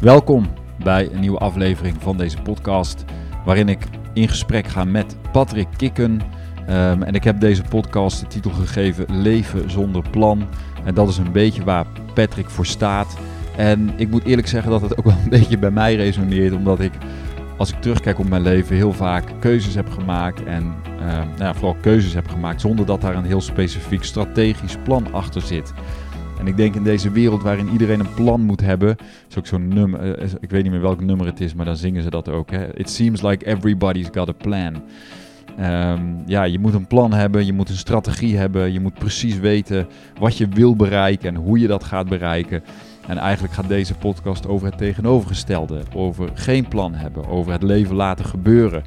Welkom bij een nieuwe aflevering van deze podcast, waarin ik in gesprek ga met Patrick Kikken. Ehm, en ik heb deze podcast de titel gegeven Leven zonder plan. En dat is een beetje waar Patrick voor staat. En ik moet eerlijk zeggen dat het ook wel een beetje bij mij resoneert, omdat ik als ik terugkijk op mijn leven heel vaak keuzes heb gemaakt en ehm, nou ja, vooral keuzes heb gemaakt zonder dat daar een heel specifiek strategisch plan achter zit. En ik denk in deze wereld waarin iedereen een plan moet hebben, is ook zo'n nummer, eh, ik weet niet meer welk nummer het is, maar dan zingen ze dat ook. Hè? It seems like everybody's got a plan. Ehm, ja, je moet een plan hebben, je moet een strategie hebben, je moet precies weten wat je wil bereiken en hoe je dat gaat bereiken. En eigenlijk gaat deze podcast over het tegenovergestelde, over geen plan hebben, over het leven laten gebeuren.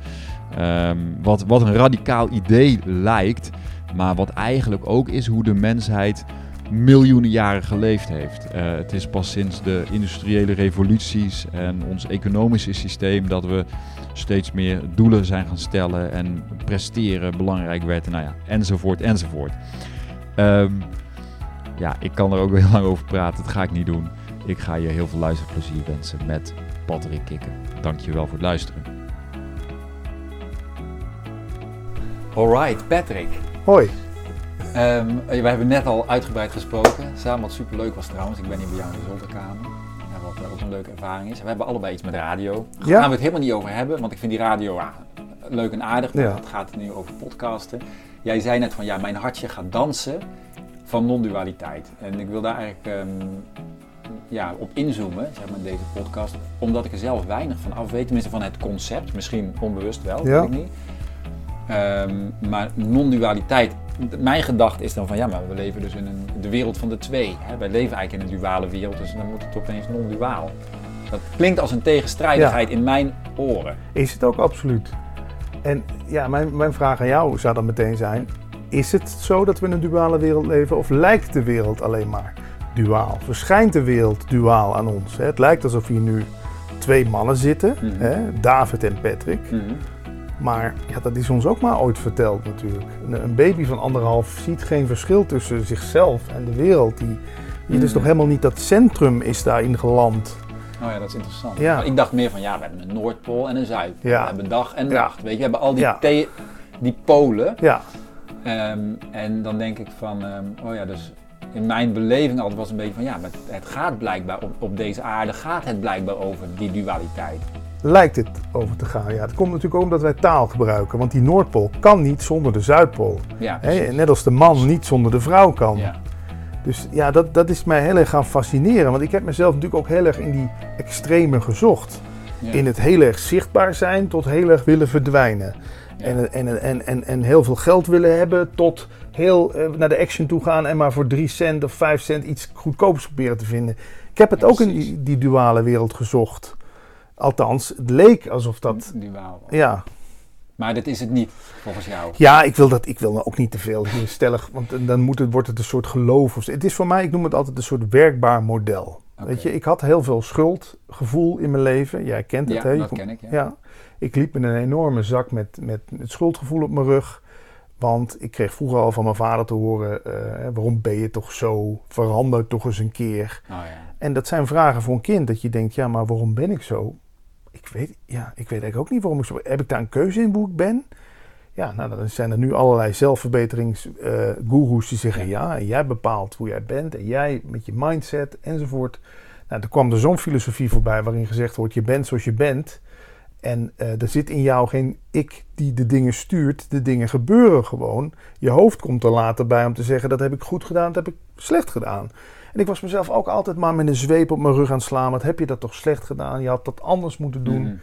Ehm, wat, wat een radicaal idee lijkt, maar wat eigenlijk ook is hoe de mensheid miljoenen jaren geleefd heeft. Uh, het is pas sinds de industriële revoluties en ons economische systeem dat we steeds meer doelen zijn gaan stellen en presteren belangrijk werd, nou ja, enzovoort, enzovoort. Um, ja, ik kan er ook heel lang over praten, dat ga ik niet doen. Ik ga je heel veel luisterplezier wensen met Patrick Kikken. Dankjewel voor het luisteren. Alright, Patrick. Hoi. Um, we hebben net al uitgebreid gesproken. Samen wat super leuk was trouwens. Ik ben hier bij jou in de zolderkamer. Ja, wat ook een leuke ervaring is. We hebben allebei iets met radio. Daar gaan we het helemaal niet over hebben, want ik vind die radio leuk en aardig. Maar het gaat nu over podcasten. Jij zei net van ja, mijn hartje gaat dansen van non-dualiteit. En ik wil daar eigenlijk um, ja, op inzoomen, zeg maar, in deze podcast. Omdat ik er zelf weinig van af weet. Tenminste van het concept. Misschien onbewust wel, weet ik niet. Um, maar non-dualiteit mijn gedachte is dan van ja, maar we leven dus in een, de wereld van de twee. Hè? Wij leven eigenlijk in een duale wereld, dus dan moet het opeens non-duaal. Dat klinkt als een tegenstrijdigheid in mijn oren. Is het ook absoluut. En ja, mijn, mijn vraag aan jou zou dan meteen zijn: is het zo dat we in een duale wereld leven of lijkt de wereld alleen maar duaal? Verschijnt de wereld duaal aan ons? Hè? Het lijkt alsof hier nu twee mannen zitten, mm -hmm. hè? David en Patrick. Mm -hmm. Maar ja, dat is ons ook maar ooit verteld natuurlijk. Een baby van anderhalf ziet geen verschil tussen zichzelf en de wereld. Die, Het is toch helemaal niet dat centrum is daarin geland. Oh ja, dat is interessant. Ja. Ik dacht meer van ja, we hebben een Noordpool en een Zuidpool. Ja. We hebben dag en nacht. Weet je, we hebben al die, die polen. Ja. Um, en dan denk ik van, um, oh ja, dus in mijn beleving altijd was een beetje van ja, maar het gaat blijkbaar op, op deze aarde gaat het blijkbaar over die dualiteit lijkt het over te gaan. Ja, het komt natuurlijk ook omdat wij taal gebruiken. Want die Noordpool kan niet zonder de Zuidpool. Ja, net als de man niet zonder de vrouw kan. Ja. Dus ja, dat, dat is mij heel erg gaan fascineren. Want ik heb mezelf natuurlijk ook heel erg in die extreme gezocht. Ja. In het heel erg zichtbaar zijn tot heel erg willen verdwijnen. En, en, en, en, en heel veel geld willen hebben tot heel uh, naar de action toe gaan en maar voor 3 cent of 5 cent iets goedkoops proberen te vinden. Ik heb het ook in die, die duale wereld gezocht. Althans, het leek alsof dat. Duaal. Ja. Maar dat is het niet, volgens jou? Ja, ik wil, dat, ik wil ook niet te veel hier stellig, want dan moet het, wordt het een soort geloof. Of, het is voor mij, ik noem het altijd een soort werkbaar model. Weet je, ik had heel veel schuldgevoel in mijn leven. Jij kent het, ja, hè? dat ken ik, ja. ja. Ik liep met een enorme zak met, met het schuldgevoel op mijn rug. Want ik kreeg vroeger al van mijn vader te horen: uh, waarom ben je toch zo? Verander toch eens een keer. Oh, ja. En dat zijn vragen voor een kind dat je denkt: ja, maar waarom ben ik zo? Ik weet, ja, ik weet eigenlijk ook niet waarom ik zo... Heb ik daar een keuze in hoe ik ben? Ja, nou, dan zijn er nu allerlei zelfverbeteringsgoeroes uh, die zeggen... Ja. ja, jij bepaalt hoe jij bent en jij met je mindset enzovoort. Nou, er kwam er zo'n filosofie voorbij waarin gezegd wordt... Je bent zoals je bent... En uh, er zit in jou geen ik die de dingen stuurt. De dingen gebeuren gewoon. Je hoofd komt er later bij om te zeggen: dat heb ik goed gedaan, dat heb ik slecht gedaan. En ik was mezelf ook altijd maar met een zweep op mijn rug aan het slaan. Wat heb je dat toch slecht gedaan? Je had dat anders moeten doen. Mm.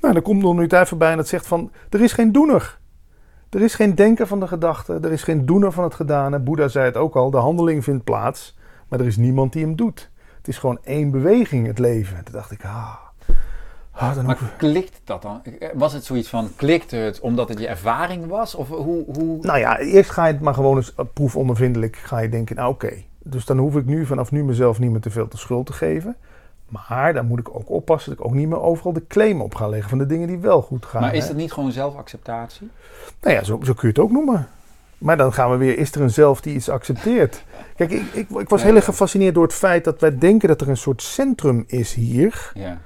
Nou, dan komt nog een tijd voorbij en dat zegt van, er is geen doener. Er is geen denken van de gedachte. Er is geen doener van het gedane. Boeddha zei het ook al, de handeling vindt plaats. Maar er is niemand die hem doet. Het is gewoon één beweging, het leven. toen dacht ik, ah... ah dan maar ook... klikt dat dan? Was het zoiets van, klikte het omdat het je ervaring was? Of hoe, hoe... Nou ja, eerst ga je het maar gewoon eens proefondervindelijk ga je denken, nou oké, dus dan hoef ik nu vanaf nu mezelf niet meer te veel te schuld te geven. Maar dan moet ik ook oppassen dat ik ook niet meer overal de claim op ga leggen van de dingen die wel goed gaan. Maar is dat niet gewoon zelfacceptatie? Nou ja, zo, zo kun je het ook noemen. Maar dan gaan we weer, is er een zelf die iets accepteert? Kijk, ik, ik, ik was heel erg gefascineerd door het feit dat wij denken dat er een soort centrum is hier. Ja.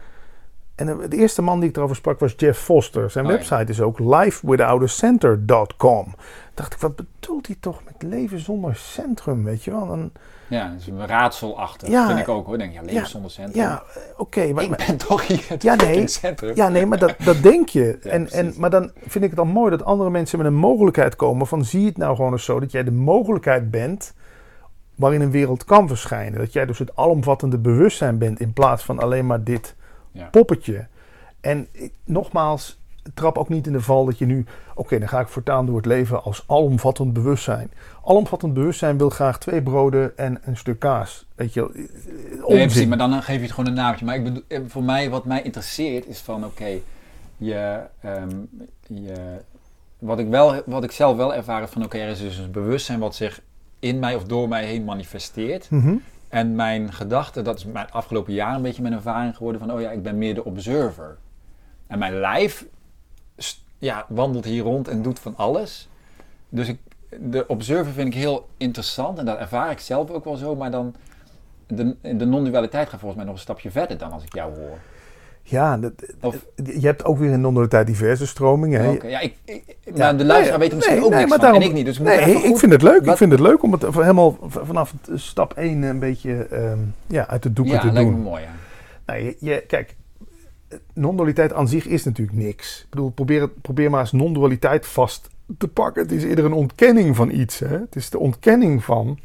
En de, eerste man die ik erover sprak was Jeff Foster. Zijn oh, website is ook lifewithoutacenter.com. Dacht ik, wat bedoelt hij toch met leven zonder centrum, weet je wel? Dan, ja, dat is een raadselachtig. Ja, vind ik ook hoor. Denk, ja, leven zonder centrum. Ja, oké. maar, ik ben toch hier ja, nee, centrum. Ja, nee, maar dat, dat denk je. en, en, maar dan vind ik het dan mooi dat andere mensen met een mogelijkheid komen van zie het nou gewoon eens zo dat jij de mogelijkheid bent waarin een wereld kan verschijnen. Dat jij dus het alomvattende bewustzijn bent in plaats van alleen maar dit poppetje. En nogmaals, trap ook niet in de val dat je nu, oké, dan ga ik voortaan door het leven als alomvattend bewustzijn. Alomvattend bewustzijn wil graag twee broden en een stuk kaas. Weet je, nee, precies, maar dan geef je het gewoon een naamje. Maar ik bedoel, eh, voor mij, wat mij interesseert, is van oké, je, ehm, je, wat ik wel, wat ik zelf wel ervaar is van oké, er is dus een bewustzijn wat zich in mij of door mij heen manifesteert. Mhm. En mijn gedachte, dat is mijn afgelopen jaar een beetje mijn ervaring geworden van, oh ja, ik ben meer de observer. En mijn lijf ja, wandelt hier rond en doet van alles. Dus ik, de observer vind ik heel interessant en dat ervaar ik zelf ook wel zo, maar dan de, de non-dualiteit gaat volgens mij nog een stapje verder dan als ik jou hoor. Ja, dat, je hebt ook weer in non-dualiteit diverse stromingen. Okay, ja, ik, ik ja, de luisteraar weet er misschien ook nee, niks van, en ik niet. Dus nee, ik vind het leuk. Ik vind het leuk om het helemaal vanaf stap 1 een beetje um, ja, uit de doeken te doen. Ja, lijkt me mooi, ja. Nou, je, je, kijk, non-dualiteit aan zich is natuurlijk niks. Ik bedoel, probeer, probeer maar eens non-dualiteit vast te pakken. Het is eerder een ontkenning van iets. Hè? Het is de ontkenning van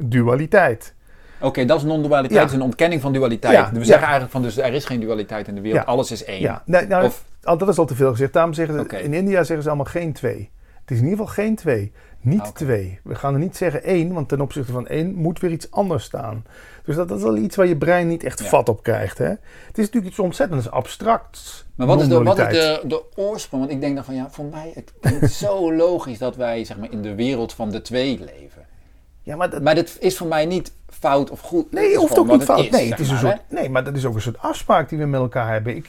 dualiteit. Oké, dat is non-dualiteit, ja. is een ontkenning van dualiteit. Ja, we zeggen eigenlijk van, dus er is geen dualiteit in de wereld, alles is één. Ja, nee, nou, of, dat is al te veel gezegd. Daarom zeggen ze, in India zeggen ze allemaal geen twee. Het is in ieder geval geen twee. Niet twee. We gaan er niet zeggen één, want ten opzichte van één moet weer iets anders staan. Dus dat, dat is wel iets waar je brein niet echt vat op krijgt. Hè? Het is natuurlijk iets ontzettend abstracts. Maar wat is, de, wat is de, de oorsprong? Want ik denk dan van ja, voor mij het klinkt zo logisch dat wij zeg maar, in de wereld van de twee leven. Ja, maar, dat, maar dat is voor mij niet fout of goed. Nee, je hoeft ook niet fout. nee, het is een soort, nee, maar dat is ook een soort afspraak die we met elkaar hebben. Ik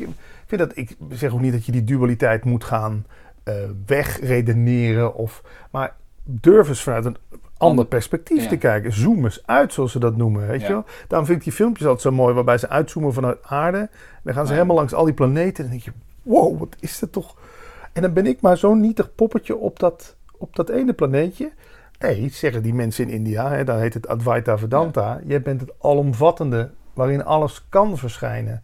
vind dat, ik zeg ook niet dat je die dualiteit moet gaan uh, wegredeneren. Of, maar durf eens vanuit een ander perspectief te kijken. Zoom eens uit, zoals ze dat noemen. Weet je wel? Daarom vind ik die filmpjes altijd zo mooi, waarbij ze uitzoomen vanuit aarde. Dan gaan ze helemaal langs al die planeten. En dan denk je, wow, wat is dat toch? En dan ben ik maar zo'n nietig poppetje op dat, op dat ene planeetje. Nee, zeggen die mensen in India, hè, daar heet het Advaita Vedanta. Je bent het alomvattende, waarin alles kan verschijnen.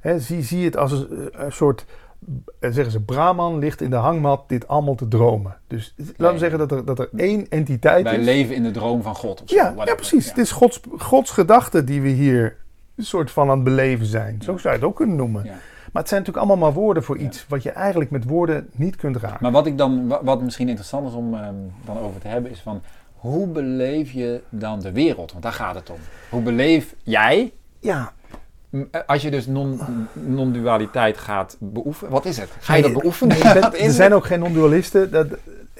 Hè, zie, zie het als een, een soort en eh, zeggen ze, Brahman ligt in de hangmat dit allemaal te dromen. Dus laten we zeggen dat er, dat er één entiteit Wij is. Wij leven in de droom van God. ja, ja, precies. Het is Gods, Gods gedachte die we hier een soort van aan het beleven zijn. Zo zou je het ook kunnen noemen. Maar het zijn natuurlijk allemaal maar woorden voor iets wat je eigenlijk met woorden niet kunt raken. Maar wat ik dan, wat misschien interessant is om um, dan over te hebben, is van hoe beleef je dan de wereld? Want daar gaat het om. Hoe beleef jij ja. Eh, als je dus non-dualiteit gaat beoefenen, wat is het? Ga je dat beoefenen? er zijn ook geen non-dualisten. Dat,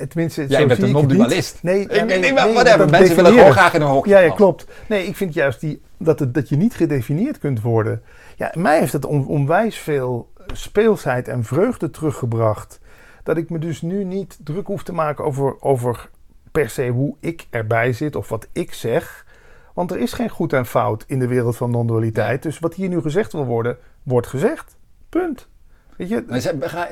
tenminste, Jij bent een non-dualist. Nee, nee, nee, nee, whatever. Mensen willen gewoon graag in een hokje. Ja, ja, klopt. Nee, ik vind juist die, dat, het, dat je niet gedefinieerd kunt worden. Ja, mij heeft het on, onwijs veel speelsheid en vreugde teruggebracht. Dat ik me dus nu niet druk hoef te maken over, over per se hoe ik erbij zit of wat ik zeg. Want er is geen goed en fout in de wereld van non-dualiteit. Dus wat hier nu gezegd wil worden, wordt gezegd. Punt. Weet je? Maar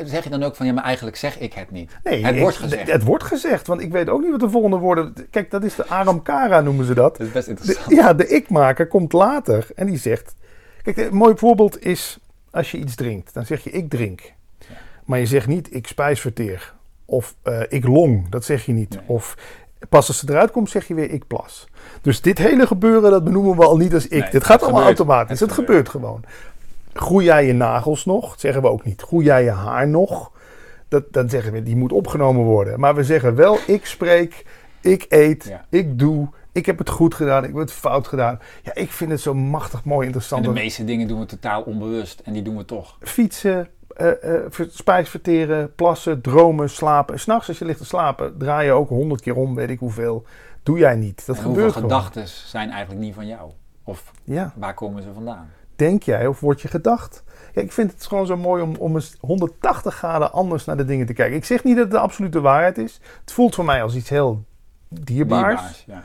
zeg je dan ook van, ja, maar eigenlijk zeg ik het niet. Nee, het wordt gezegd. Het wordt gezegd, want ik weet ook niet wat de volgende woorden... Kijk, dat is de Aramkara noemen ze dat. Dat is best interessant. De, ja, de ikmaker komt later en die zegt... Kijk, een mooi voorbeeld is als je iets drinkt. Dan zeg je, ik drink. Maar je zegt niet, ik spijsverteer. Of uh, ik long, dat zeg je niet. Of pas als ze eruit komt, zeg je weer, ik plas. Dus dit hele gebeuren, dat benoemen we al niet als ik. dit gaat allemaal automatisch. Het, gebeurt. gewoon. Groei jij je nagels nog? Dat zeggen we ook niet. Groei jij je haar nog? Dat, dan zeggen we, die moet opgenomen worden. Maar we zeggen wel, ik spreek, ik eet, ik doe, ik heb het goed gedaan, ik heb het fout gedaan. Ja, ik vind het zo machtig mooi interessant. En de meeste dingen doen we totaal onbewust en die doen we toch. Fietsen, spijs verteren, plassen, dromen, slapen. S'nachts als je ligt te slapen, draai je ook honderd keer om, weet ik hoeveel doe jij niet. Dat en gebeurt hoeveel gedachten zijn eigenlijk niet van jou? Of ja. waar komen ze vandaan? Denk jij of word je gedacht? Ja, ik vind het gewoon zo mooi om, om eens 180 graden anders naar de dingen te kijken. Ik zeg niet dat het de absolute waarheid is. Het voelt voor mij als iets heel dierbaars. ja.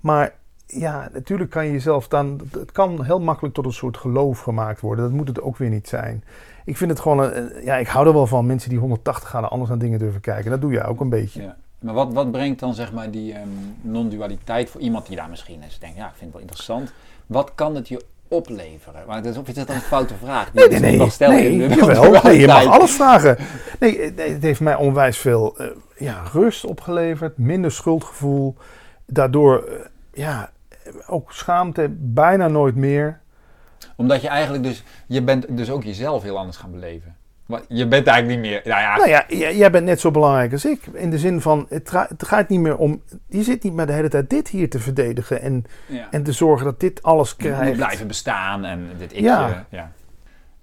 Maar ja, natuurlijk kan je jezelf dan. Het kan heel makkelijk tot een soort geloof gemaakt worden. Dat moet het ook weer niet zijn. Ik vind het gewoon. Een, ja, ik hou er wel van mensen die 180 graden anders aan dingen durven kijken. Dat doe jij ook een beetje. Ja. Maar wat, wat brengt dan zeg maar die um, non-dualiteit voor iemand die daar misschien eens denkt, ja, ik vind het wel interessant. Wat kan het je opleveren? Maar het is, of is dat een foute vraag? Nee, nee, nee. nee, nee, je mag alles vragen. Nee, het heeft mij onwijs veel uh, ja, rust opgeleverd, minder schuldgevoel. Daardoor, uh, ja, ook schaamte bijna nooit meer. Omdat je eigenlijk dus, je bent dus ook jezelf heel anders gaan beleven. Je bent eigenlijk niet meer. Nou ja. Nou ja, jij bent net zo belangrijk als ik. In de zin van, het, gaat niet meer om. Je zit niet meer de hele tijd dit hier te verdedigen. En, en te zorgen dat dit alles krijgt. Je blijven bestaan en dit ikje. Ja. ja.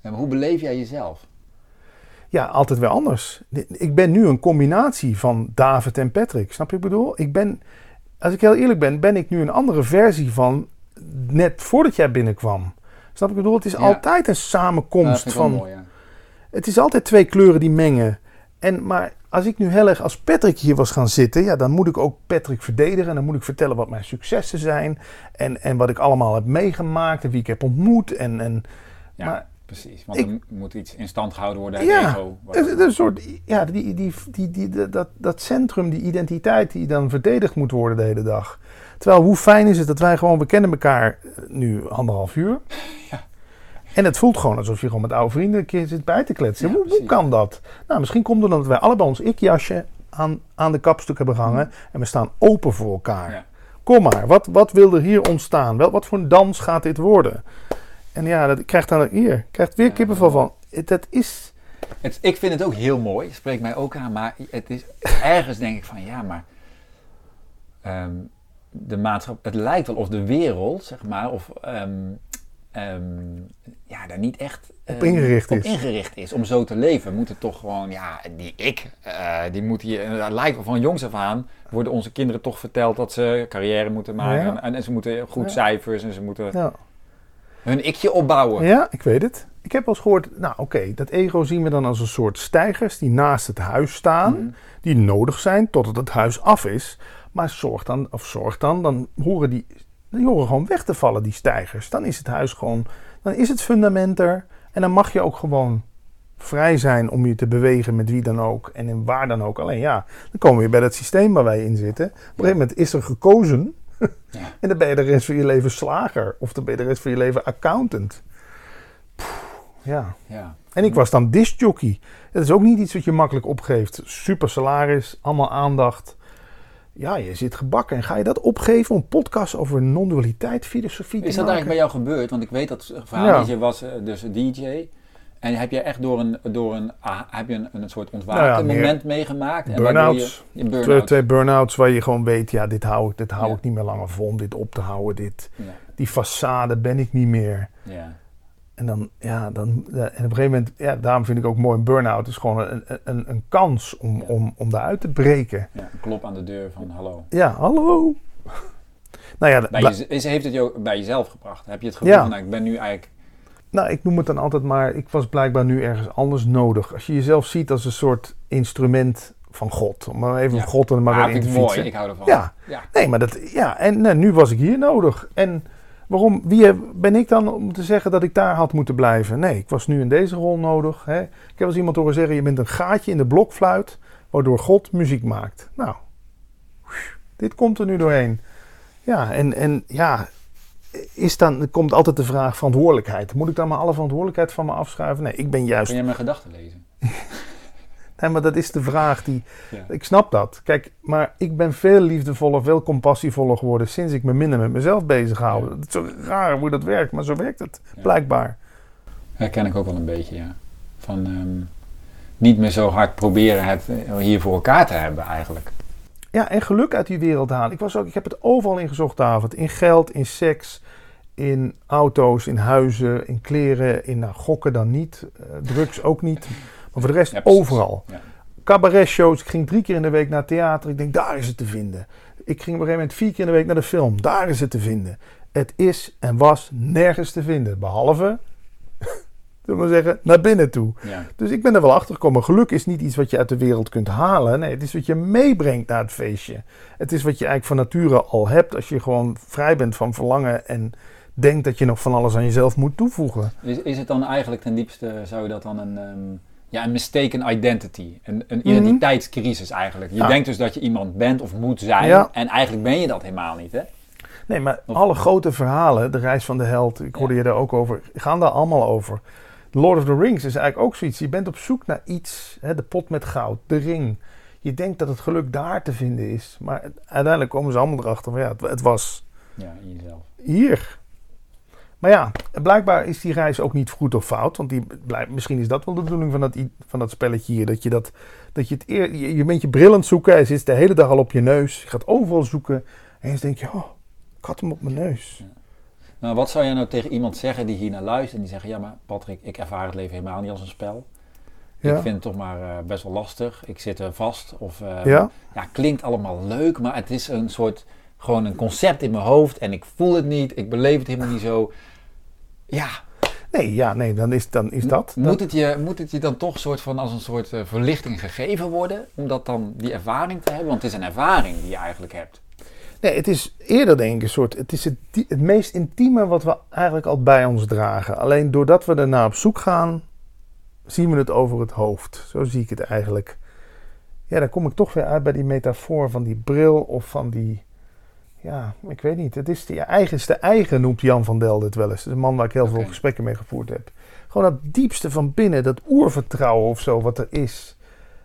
En hoe beleef jij jezelf? Ja, altijd weer anders. Ik ben nu een combinatie van David en Patrick. Snap je wat ik bedoel? Ik ben, als ik heel eerlijk ben, ben ik nu een andere versie van net voordat jij binnenkwam. Snap ik bedoel? Het is altijd een samenkomst van. Mooi, ja. Het is altijd twee kleuren die mengen. En, maar als ik nu heel erg als Patrick hier was gaan zitten, ja, dan moet ik ook Patrick verdedigen. En dan moet ik vertellen wat mijn successen zijn. En, en wat ik allemaal heb meegemaakt en wie ik heb ontmoet. En, en, ja, maar precies. Want er moet iets in stand gehouden worden ja, ego. Een soort, ja, die, die, die, die, dat, dat centrum, die identiteit die dan verdedigd moet worden de hele dag. Terwijl hoe fijn is het dat wij gewoon, we kennen elkaar nu anderhalf uur. Ja. En het voelt gewoon alsof je gewoon met oude vrienden een keer zit bij te kletsen. hoe, kan dat? Nou, misschien komt het omdat wij allebei ons ikjasje aan, aan de kapstuk hebben gehangen. Mm. En we staan open voor elkaar. Kom maar, wat, wat wil er hier ontstaan? Wel, wat voor een dans gaat dit worden? En ja, dat, ik krijg dan hier, krijgt weer kippenvel van. Het, is... Het, ik vind het ook heel mooi, spreekt mij ook aan. Maar het is ergens denk ik van, ja, maar... Ehm, de maatschappij, het lijkt wel of de wereld, zeg maar, of ehm, um, ja, daar niet echt op, ehm, ingericht, op is. ingericht is. Om zo te leven moet het toch gewoon, ja, die ik, uh, die moet hier, dat lijkt van jongs af aan, worden onze kinderen toch verteld dat ze carrière moeten maken. En, en, ze moeten goed cijfers en ze moeten ja. Hun ikje opbouwen. Ja, ik weet het. Ik heb wel eens gehoord, nou oké, dat ego zien we dan als een soort stijgers die naast het huis staan, mhm. die nodig zijn totdat het huis af is. Maar zorg dan, of zorg dan, dan horen die die horen gewoon weg te vallen, die stijgers. Dan is het huis gewoon, dan is het fundament er. En dan mag je ook gewoon vrij zijn om je te bewegen met wie dan ook en in waar dan ook. Alleen ja, dan komen we weer bij dat systeem waar wij in zitten. Op een gegeven moment is er gekozen. Ja. en dan ben je de rest van je leven slager. Of dan ben je de rest van je leven accountant. ja. ja. En ik was dan discjockey. Dat is ook niet iets wat je makkelijk opgeeft. Super salaris, allemaal aandacht ja, je zit gebakken. En ga je dat opgeven om podcast over non-dualiteit, filosofie Is dat eigenlijk bij jou gebeurd? Want ik weet dat verhaal je was eh, dus DJ. En heb je echt door een, door een, ah, heb je een, een soort ontwaken nou moment meegemaakt? Burn-outs. Burn twee, twee burn-outs waar je gewoon weet, ja, dit hou ik, dit hou ik niet meer langer vol om dit op te houden. Dit, Die façade ben ik niet meer. Ja. En dan, ja, dan, en op een gegeven moment, ja, daarom vind ik ook mooi een burn-out is gewoon een, een, een kans om, om, om daaruit te breken. Ja, een klop aan de deur van hallo. Ja, hallo. nou ja, bij je, heeft het je bij jezelf gebracht? Heb je het gevoel van, nou, ik ben nu eigenlijk... Nou, ik noem het dan altijd maar, ik was blijkbaar nu ergens anders nodig. Als je jezelf ziet als een soort instrument van God. Om maar even God en maar ah, in te fietsen. mooi, ik hou ervan. Ja, ja. nee, maar dat, ja, en nou, nu was ik hier nodig. En Waarom, wie ben ik dan om te zeggen dat ik daar had moeten blijven? Nee, ik was nu in deze rol nodig. Hè. Ik heb wel eens iemand horen zeggen, je bent een gaatje in de blokfluit waardoor God muziek maakt. Nou, dit komt er nu doorheen. Ja, en, en ja, is dan, komt altijd de vraag verantwoordelijkheid. Moet ik dan maar alle verantwoordelijkheid van me afschuiven? Nee, ik ben juist... Kun jij mijn gedachten lezen? Nee, maar dat is de vraag die. Ik snap dat. Kijk, maar ik ben veel liefdevoller, veel compassievoller geworden sinds ik me minder met mezelf bezig hou. Het is zo raar hoe dat werkt, maar zo werkt het, blijkbaar. Herken ik ook wel een beetje, ja. Van ehm, niet meer zo hard proberen het eh, hier voor elkaar te hebben, eigenlijk. Ja, en geluk uit die wereld halen. Ik, was ook, ik heb het overal in gezocht, David. In geld, in seks, in auto's, in huizen, in kleren, in nou, gokken dan niet, uh, drugs ook niet. Maar voor de rest overal. Ja. Cabaret-shows. Ik ging drie keer in de week naar theater. Ik denk, daar is het te vinden. Ik ging op een gegeven moment vier keer in de week naar de film. Daar is het te vinden. Het is en was nergens te vinden. Behalve zullen we zeggen, naar binnen toe. Ja. Dus ik ben er wel achter gekomen. Geluk is niet iets wat je uit de wereld kunt halen. Nee, het is wat je meebrengt naar het feestje. Het is wat je eigenlijk van nature al hebt als je gewoon vrij bent van verlangen en denkt dat je nog van alles aan jezelf moet toevoegen. Is, is het dan eigenlijk ten diepste, zou je dat dan een, um, ja, een mistaken identity, een, een mhm. identiteitscrisis eigenlijk? Je denkt dus dat je iemand bent of moet zijn en eigenlijk ben je dat helemaal niet, hè? Nee, maar alle grote verhalen, de reis van de held, ik hoorde je daar ook over, gaan daar allemaal over. Lord of the Rings is eigenlijk ook zoiets. Je bent op zoek naar iets, hè, de pot met goud, de ring. Je denkt dat het geluk daar te vinden is, maar uiteindelijk komen ze allemaal erachter van ja, het, het was ja, jezelf. hier. Maar ja, blijkbaar is die reis ook niet goed of fout. Want die, misschien is dat wel de bedoeling van dat, van dat spelletje hier. Dat je, dat, dat je, het eer, je, je bent je bril aan het zoeken. Hij zit de hele dag al op je neus. Je gaat overal zoeken. En je denk je, oh, ik had hem op mijn neus. Nou, wat zou jij nou tegen iemand zeggen die hier naar luistert en die zeggen: Ja, maar Patrick, ik ervaar het leven helemaal niet als een spel. Ik vind het toch maar uh, best wel lastig. Ik zit er vast. Of, uh, ja? ja, klinkt allemaal leuk, maar het is een soort gewoon een concept in mijn hoofd en ik voel het niet. Ik beleef het helemaal niet zo. Ja. Nee, ja, nee, dan is, dan is dat. Moet, Het je, moet het je dan toch soort van als een soort uh, verlichting gegeven worden? Om dat dan die ervaring te hebben? Want het is een ervaring die je eigenlijk hebt. Nee, het is eerder denk ik een soort. Het is het, het meest intieme wat we eigenlijk al bij ons dragen. Alleen doordat we ernaar op zoek gaan, zien we het over het hoofd. Zo zie ik het eigenlijk. Ja, dan kom ik toch weer uit bij die metafoor van die bril of van die. Ja, ik weet niet. Het is de eigenste eigen, noemt Jan van Delden het wel eens. Dat is een man waar ik heel veel gesprekken mee gevoerd heb. Gewoon dat diepste van binnen, dat oervertrouwen of zo wat er is.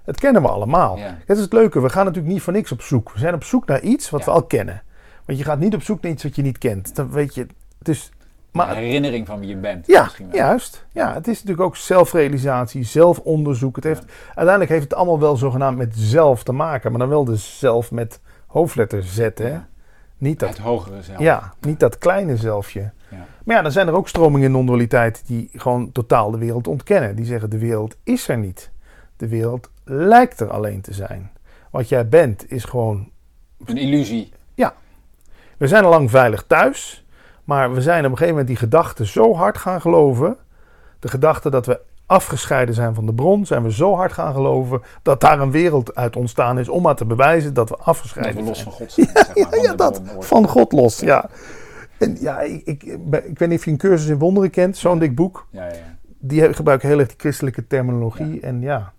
Het kennen we allemaal. Ja. Het is het leuke, we gaan natuurlijk niet voor niks op zoek. We zijn op zoek naar iets wat we al kennen. Want je gaat niet op zoek naar iets wat je niet kent. Dan weet je, dus, maar, een herinnering van wie je bent. Ja, juist. Ja, het is natuurlijk ook zelfrealisatie, zelfonderzoek. Het heeft, Uiteindelijk heeft het allemaal wel zogenaamd met zelf te maken. Maar dan wel dus zelf met hoofdletter Z. Hè? Niet dat, het hogere zelf. Ja, niet dat kleine zelfje. Ja. Maar ja, dan zijn er ook stromingen in non-dualiteit die gewoon totaal de wereld ontkennen. Die zeggen de wereld is er niet. De wereld lijkt er alleen te zijn. Wat jij bent is gewoon. Een illusie. Ja. We zijn al lang veilig thuis. Maar we zijn op een gegeven moment die gedachte zo hard gaan geloven. De gedachte dat we afgescheiden zijn van de bron, zijn we zo hard gaan geloven dat daar een wereld uit ontstaan is om maar te bewijzen dat we afgescheiden zijn. Dat we los van God zijn. Ja, zeg maar, ja, dat. Van God los, ja. En ja, ik, ik, ik, weet niet of je een cursus in wonderen kent, zo'n dik boek. Ja, ja. Die gebruiken heel erg die christelijke terminologie. En ja,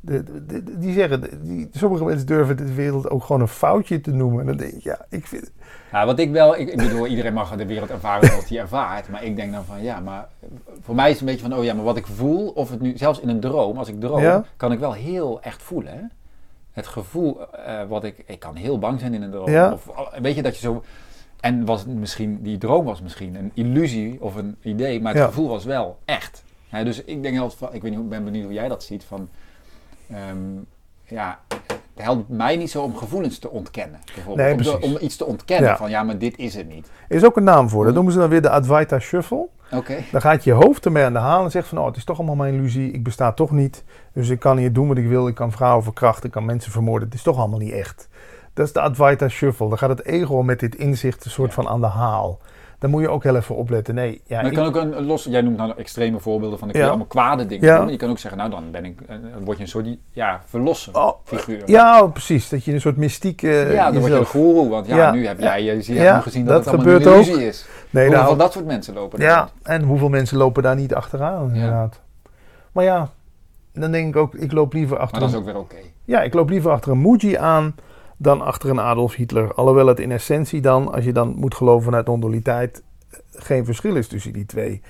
die zeggen, die, sommige mensen durven de wereld ook gewoon een foutje te noemen. En dan denk ik, ja, ik vind... Ja, wat ik wel, ik, ik bedoel, iedereen mag de wereld ervaren zoals hij ervaart. Maar ik denk dan van, ja, maar voor mij is het een beetje van, oh ja, maar wat ik voel, of het nu, zelfs in een droom, als ik droom, kan ik wel heel echt voelen. Hè? Het gevoel uh, wat ik, ik kan heel bang zijn in een droom. Ja. Of weet je, dat je zo... En was misschien, die droom was misschien een illusie of een idee, maar het gevoel was wel echt. dus ik denk altijd van, ik weet niet, ik ben benieuwd hoe jij dat ziet, van um, ja, het helpt mij niet zo om gevoelens te ontkennen. Bijvoorbeeld. Nee, om, om, iets te ontkennen van ja, maar dit is het niet. Er is ook een naam voor. Dat noemen ze dan weer de Advaita Shuffle. Okay. Dan gaat je hoofd ermee aan de haal en zegt van oh, het is toch allemaal mijn illusie. Ik besta toch niet. Dus ik kan hier doen wat ik wil. Ik kan vrouwen verkrachten. Ik kan mensen vermoorden. Het is toch allemaal niet echt. Dat is de Advaita Shuffle. Dan gaat het ego met dit inzicht een soort van aan de haal dan moet je ook heel even opletten. Nee, ja, maar je kan ook een los, jij noemt nou extreme voorbeelden van ik ja. allemaal kwade dingen ja. doen. Je kan ook zeggen, nou dan ben ik, eh, dan word je een soort ja, verlosser oh, figuur. Ja, precies. Dat je een soort mystiek. Uh, ja, dan word je een guru, want ja, nu heb jij je hebt nu gezien dat, dat het allemaal een illusie ook. is. Nee, hoeveel nou, van dat soort mensen lopen Ja, en hoeveel mensen lopen daar niet achteraan inderdaad. Maar ja, dan denk ik ook, ik loop liever achter. Maar dat is ook weer oké. Ja, ik loop liever achter een Muji aan dan achter een Adolf Hitler. Alhoewel het in essentie dan, als je dan moet geloven vanuit non-dualiteit, geen verschil is tussen die twee.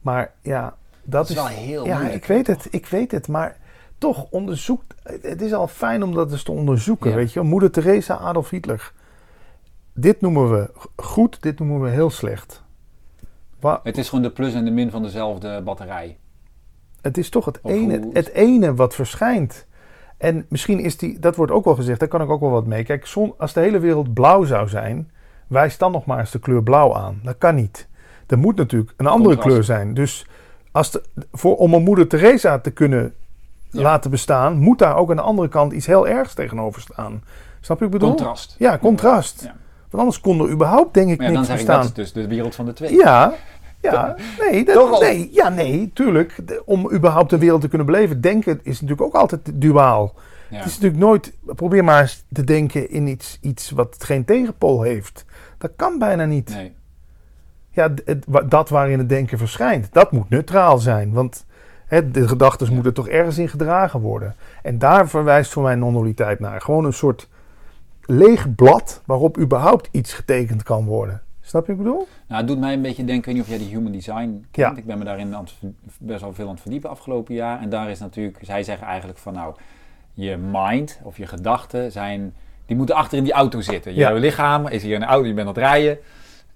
Maar ja, dat, is, wel heel Ja, ik weet het, ik weet het. Maar toch, onderzoek. Het is al fijn om dat eens te onderzoeken, weet je. Moeder Teresa, Adolf Hitler. Dit noemen we goed, dit noemen we heel slecht. het is gewoon de plus en de min van dezelfde batterij. Het is toch het ene, het ene wat verschijnt. En misschien is die, dat wordt ook wel gezegd, daar kan ik ook wel wat mee. Kijk, als de hele wereld blauw zou zijn, wijs dan nog maar eens de kleur blauw aan. Dat kan niet. Er moet natuurlijk een andere kleur zijn. Dus als de, voor, om een moeder Teresa te kunnen laten bestaan, moet daar ook aan de andere kant iets heel ergs tegenover staan. Snap je wat ik bedoel? Contrast. Ja, contrast. Ja. Want anders kon er überhaupt, denk ik, niet bestaan. Dan zeg ik dat dus de wereld van de twee. Ja, Ja, nee, dat, nee, ja, nee, tuurlijk. om überhaupt de wereld te kunnen beleven, denken is natuurlijk ook altijd duaal. Het is natuurlijk nooit, probeer maar eens te denken in iets, iets wat geen tegenpool heeft. Dat kan bijna niet. Nee. Ja, het, dat waarin het denken verschijnt, dat moet neutraal zijn. Want hè, de gedachten moeten toch ergens in gedragen worden. En daar verwijst voor mij non-dualiteit naar. Gewoon een soort leeg blad waarop überhaupt iets getekend kan worden. Snap je wat ik bedoel? Nou, het doet mij een beetje denken, ik weet niet of jij die human design kent. Ik ben me daarin best wel veel aan het verdiepen afgelopen jaar. En daar is natuurlijk, zij zeggen eigenlijk van nou, je mind of je gedachten zijn, die moeten achter in die auto zitten. Je lichaam is hier een auto, je bent aan het rijden.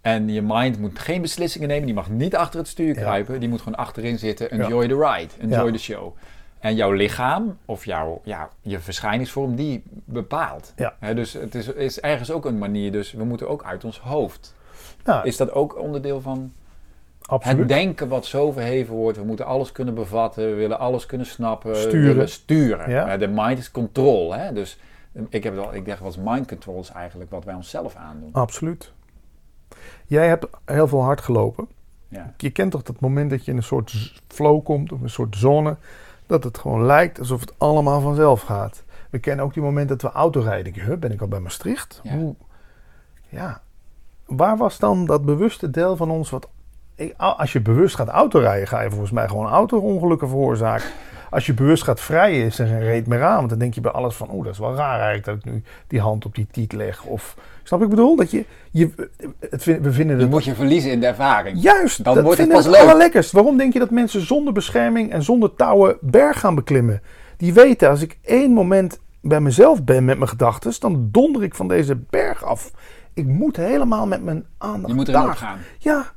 En je mind moet geen beslissingen nemen, die mag niet achter het stuur kruipen. Die moet gewoon achterin zitten, enjoy the ride, enjoy the show. En jouw lichaam of jouw, ja, je verschijningsvorm, die bepaalt. Ja. dus het is, is ergens ook een manier, dus we moeten ook uit ons hoofd. Nou, is dat ook onderdeel van absoluut. het denken wat zo verheven wordt? We moeten alles kunnen bevatten, we willen alles kunnen snappen, sturen. sturen. Ja. de mind is control. Hè? Dus ik, heb wel, ik denk wat mind control is eigenlijk wat wij onszelf aandoen. Absoluut. Jij hebt heel veel hard gelopen. Ja. Je kent toch dat moment dat je in een soort flow komt, of een soort zone, dat het gewoon lijkt alsof het allemaal vanzelf gaat. We kennen ook die moment dat we autorijden. Huh, ben ik al bij Maastricht? Ja. ja. Waar was dan dat bewuste deel van ons wat... Als je bewust gaat autorijden, ga je volgens mij gewoon auto-ongelukken veroorzaken als je bewust gaat vrijen, is er geen reet meer aan. Want dan denk je bij alles van, oh, dat is wel raar eigenlijk dat ik nu die hand op die tiet leg. Of, snap ik bedoel? Dat je, je het, we vinden dat... moet je verliezen in de ervaring. Juist, dan dat wordt het pas het leuk. Waarom denk je dat mensen zonder bescherming en zonder touwen berg gaan beklimmen? Die weten, als ik één moment bij mezelf ben met mijn gedachten, dan donder ik van deze berg af. Ik moet helemaal met mijn aandacht Je moet erin gaan. Ja,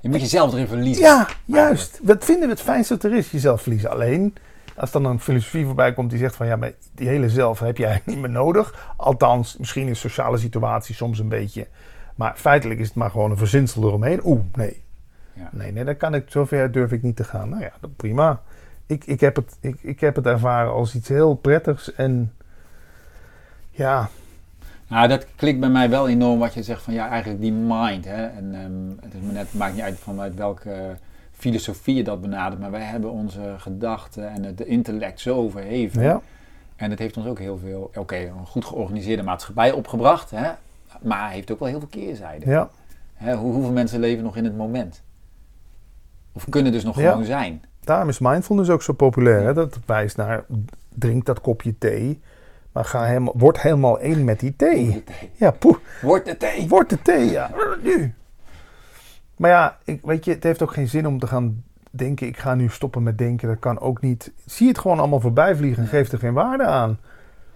je moet jezelf erin verliezen. Ja, juist. Wat vinden we het fijnste dat er is? Jezelf verliezen. Alleen, als dan een filosofie voorbij komt die zegt van ja, maar die hele zelf heb jij niet meer nodig. Althans, misschien in sociale situaties soms een beetje. Maar feitelijk is het maar gewoon een verzinsel eromheen. Oeh, nee. Ja. Nee, nee, dan kan ik, zover durf ik niet te gaan. Nou ja, prima. Ik, ik, heb het, ik, ik heb het ervaren als iets heel prettigs en ja, nou, dat klikt bij mij wel enorm wat je zegt van ja, eigenlijk die mind. Hè? En um, het is me net, maakt niet uit vanuit welke filosofie je dat benadert, maar wij hebben onze gedachten en het intellect zo verheven. Ja. En het heeft ons ook heel veel, oké, een goed georganiseerde maatschappij opgebracht, hè? maar heeft ook wel heel veel keerzijden. Ja. Hè, hoe, hoeveel mensen leven nog in het moment? Of kunnen dus nog gewoon zijn? Daarom is mindfulness ook zo populair. Hè? Dat wijst naar, drink dat kopje thee maar ga helemaal, word helemaal één met die thee. Ja, poeh. Word de thee. Word de thee, ja. Nu. Maar ja, ik, weet je, het heeft ook geen zin om te gaan denken, ik ga nu stoppen met denken. Dat kan ook niet. Zie het gewoon allemaal voorbij vliegen en geef er geen waarde aan.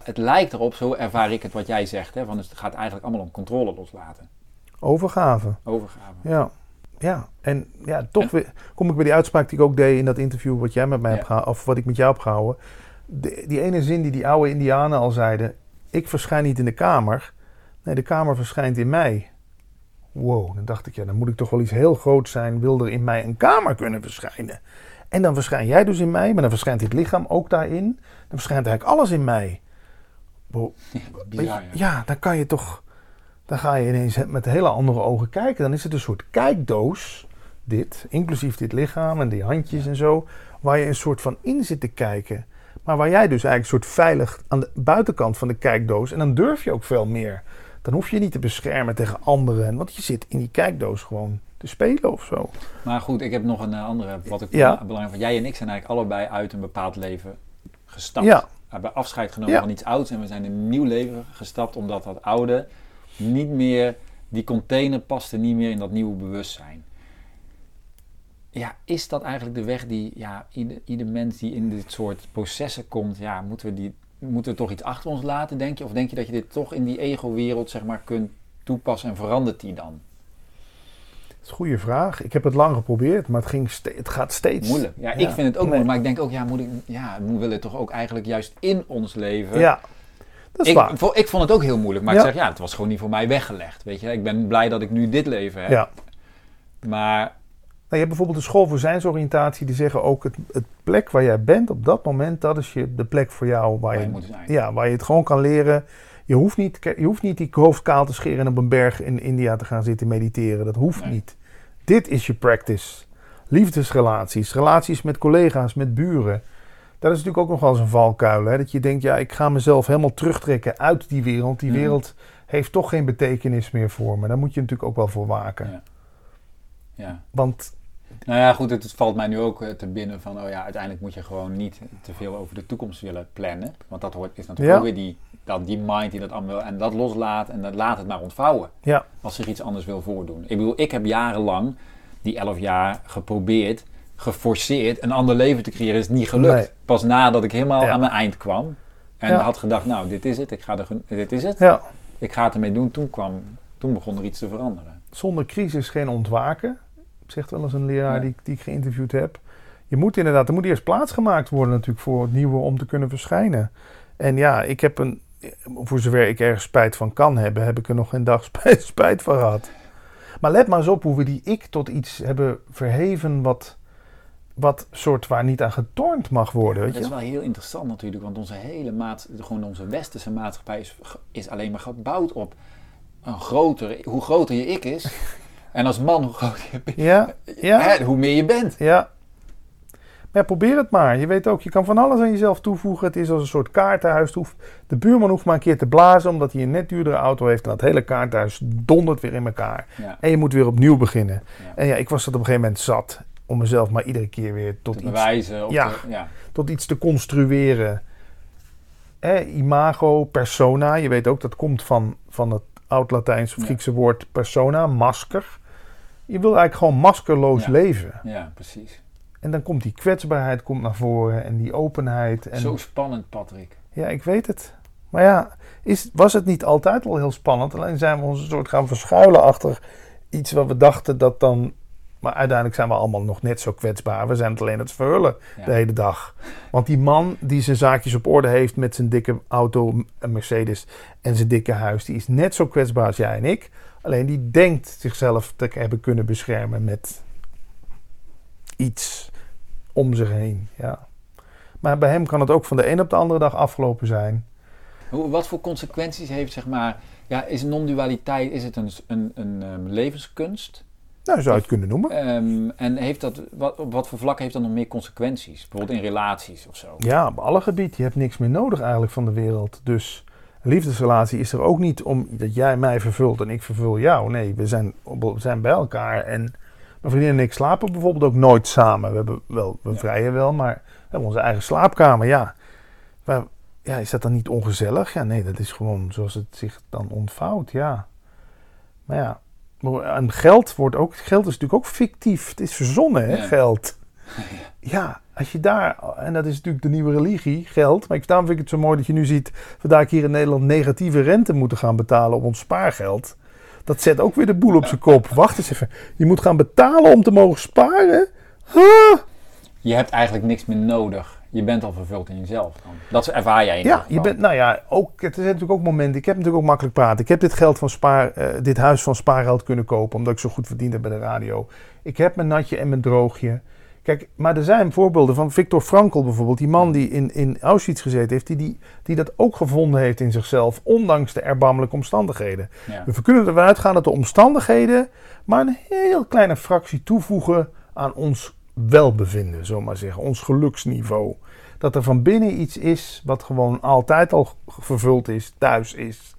Het lijkt erop, zo ervaar ik het wat jij zegt, hè, van het gaat eigenlijk allemaal om controle loslaten. Overgave. Overgave. Ja. Ja, en ja, toch weer kom ik bij die uitspraak die ik ook deed in dat interview wat jij met mij hebt gehouden, of wat ik met jou heb gehouden die ene zin die die oude Indianen al zeiden: Ik verschijn niet in de kamer. Nee, de kamer verschijnt in mij. Wow, dan dacht ik, ja, dan moet ik toch wel iets heel groot zijn. Wil er in mij een kamer kunnen verschijnen? En dan verschijn jij dus in mij, maar dan verschijnt dit lichaam ook daarin. Dan verschijnt eigenlijk alles in mij. Wow. Ja, ja, dan kan je toch. Dan ga je ineens met hele andere ogen kijken. Dan is het een soort kijkdoos, dit, inclusief dit lichaam en die handjes en zo, waar je een soort van in zit te kijken. Maar waar jij dus eigenlijk een soort veilig aan de buitenkant van de kijkdoos. En dan durf je ook veel meer. Dan hoef je niet te beschermen tegen anderen. Want je zit in die kijkdoos gewoon te spelen of zo. Maar goed, ik heb nog een eh, andere. Wat ik belangrijk vind. Jij en ik zijn eigenlijk allebei uit een bepaald leven gestapt. Ja. We hebben afscheid genomen van iets ouds. En we zijn in een nieuw leven gestapt. Omdat dat oude niet meer. Die container paste niet meer in dat nieuwe bewustzijn ja, is dat eigenlijk de weg die ja, ieder, ieder mens die in dit soort processen komt, ja, moeten we, die, moeten we toch iets achter ons laten, denk je? Of denk je dat je dit toch in die ego-wereld zeg maar, kunt toepassen en verandert die dan? Dat is een goede vraag. Ik heb het lang geprobeerd, maar het, ging het gaat steeds... Moeilijk. Ja, ik vind het ook moeilijk, maar ik denk ook, ja, moet ik, ja, we willen toch ook eigenlijk juist in ons leven... Ja, dat is ik, waar. ik vond het ook heel moeilijk, maar ik zeg, ja, het was gewoon niet voor mij weggelegd, weet je. Ik ben blij dat ik nu dit leven heb. Ja. Maar je hebt bijvoorbeeld de school voor zijnsoriëntatie, die zeggen ook het, het, plek waar jij bent op dat moment, dat is je, de plek voor jou waar, je, ja, waar je het gewoon kan leren. Je hoeft, niet, je hoeft niet die hoofd kaal te scheren en op een berg in India te gaan zitten mediteren. Dat hoeft niet. Dit is je practice. Liefdesrelaties, relaties met collega's, met buren. Dat is natuurlijk ook nog wel eens een valkuil. Hè? Dat je denkt, ja, ik ga mezelf helemaal terugtrekken uit die wereld. Die mhm. wereld heeft toch geen betekenis meer voor me. Daar moet je natuurlijk ook wel voor waken. Ja. ja. Want nou ja, goed, het, valt mij nu ook eh, te binnen van, oh ja, uiteindelijk moet je gewoon niet te veel over de toekomst willen plannen. Want dat hoort, is natuurlijk ook weer die, dat, die mind die dat allemaal en dat loslaat en dat laat het maar ontvouwen. Ja. Als zich iets anders wil voordoen. Ik bedoel, ik heb jarenlang, die elf jaar, geprobeerd, geforceerd een ander leven te creëren. is niet gelukt. Pas nadat ik helemaal aan mijn eind kwam en had gedacht, nou, dit is het, ik ga er, dit is het. Ja. Ik ga het ermee doen. Toen kwam, toen begon er iets te veranderen. Zonder crisis geen ontwaken zegt wel eens een leraar die, die ik geïnterviewd heb. Je moet inderdaad, er moet eerst plaats gemaakt worden natuurlijk voor het nieuwe om te kunnen verschijnen. En ja, ik heb een, voor zover ik ergens spijt van kan hebben, heb ik er nog geen dag spijt, spijt van gehad. Maar let maar eens op hoe we die ik tot iets hebben verheven wat, wat soort waar niet aan getornd mag worden. Weet dat is wel heel interessant natuurlijk, want onze hele maat, gewoon onze westerse maatschappij is, is alleen maar gebouwd op een grotere, hoe groter je ik is, En als man, hoe groot je bent, ja, ja. hoe meer je bent. Ja. Maar probeer het maar. Je weet ook, je kan van alles aan jezelf toevoegen. Het is als een soort kaartenhuis. De buurman hoeft maar een keer te blazen omdat hij een net duurdere auto heeft. En dat hele kaartenhuis dondert weer in elkaar. En je moet weer opnieuw beginnen. En ja, ik was dat op een gegeven moment zat. Om mezelf maar iedere keer weer tot te iets... Bewijzen, ja, ja, tot iets te construeren. imago, persona. Je weet ook, dat komt van, van het oud-Latijns of Griekse woord persona, masker je wil eigenlijk gewoon maskerloos leven. Ja, precies. En dan komt die kwetsbaarheid komt naar voren en die openheid. En... Zo spannend, Patrick. Ja, ik weet het. Maar ja, is, was het niet altijd al heel spannend? Alleen zijn we ons een soort gaan verschuilen achter iets wat we dachten dat dan. Maar uiteindelijk zijn we allemaal nog net zo kwetsbaar. We zijn het alleen het verhullen de hele dag. Want die man die zijn zaakjes op orde heeft met zijn dikke auto, een Mercedes en zijn dikke huis, die is net zo kwetsbaar als jij en ik. Alleen die denkt zichzelf te hebben kunnen beschermen met iets om zich heen. Ja. Maar bij hem kan het ook van de een op de andere dag afgelopen zijn. Wat voor consequenties heeft, zeg maar, ja, is non-dualiteit, is het een, een, een, um, levenskunst? Nou, zou je het kunnen noemen. Um, en heeft dat, wat, op wat voor vlak heeft dat nog meer consequenties? Bijvoorbeeld in relaties of zo? Ja, op alle gebieden. Je hebt niks meer nodig eigenlijk van de wereld. Dus liefdesrelatie is er ook niet om dat jij mij vervult en ik vervul jou. Nee, we zijn, we zijn bij elkaar. En mijn vriendin en ik slapen bijvoorbeeld ook nooit samen. We, hebben wel, we vrijen wel, maar we hebben onze eigen slaapkamer. Ja. Maar, ja, is dat dan niet ongezellig? Ja, nee, dat is gewoon zoals het zich dan ontvouwt. Ja. Maar ja, en geld wordt ook. Geld is natuurlijk ook fictief. Het is verzonnen, hè, geld. Ja, als je daar, en dat is natuurlijk de nieuwe religie, geld. Maar ik, daarom vind ik het zo mooi dat je nu ziet, vandaag hier in Nederland negatieve rente moeten gaan betalen op ons spaargeld. Dat zet ook weer de boel op zijn kop. Wacht eens even. Je moet gaan betalen om te mogen sparen? Je hebt eigenlijk niks meer nodig. Je bent al vervuld in jezelf. Dan. Dat ervaar jij in Ja, je bent, nou ja, ook, het zijn natuurlijk ook momenten. Ik heb natuurlijk ook makkelijk praten. Ik heb dit geld van spaar, uh, dit huis van spaargeld kunnen kopen, omdat ik zo goed verdiend heb bij de radio. Ik heb mijn natje en mijn droogje. Kijk, maar er zijn voorbeelden van Victor Frankl bijvoorbeeld, die man die in, in Auschwitz gezeten heeft, die, die, die dat ook gevonden heeft in zichzelf, ondanks de erbarmelijke omstandigheden. We kunnen ervan uitgaan dat de omstandigheden maar een heel kleine fractie toevoegen aan ons welbevinden, zomaar zeggen, ons geluksniveau. Dat er van binnen iets is wat gewoon altijd al vervuld is, thuis is.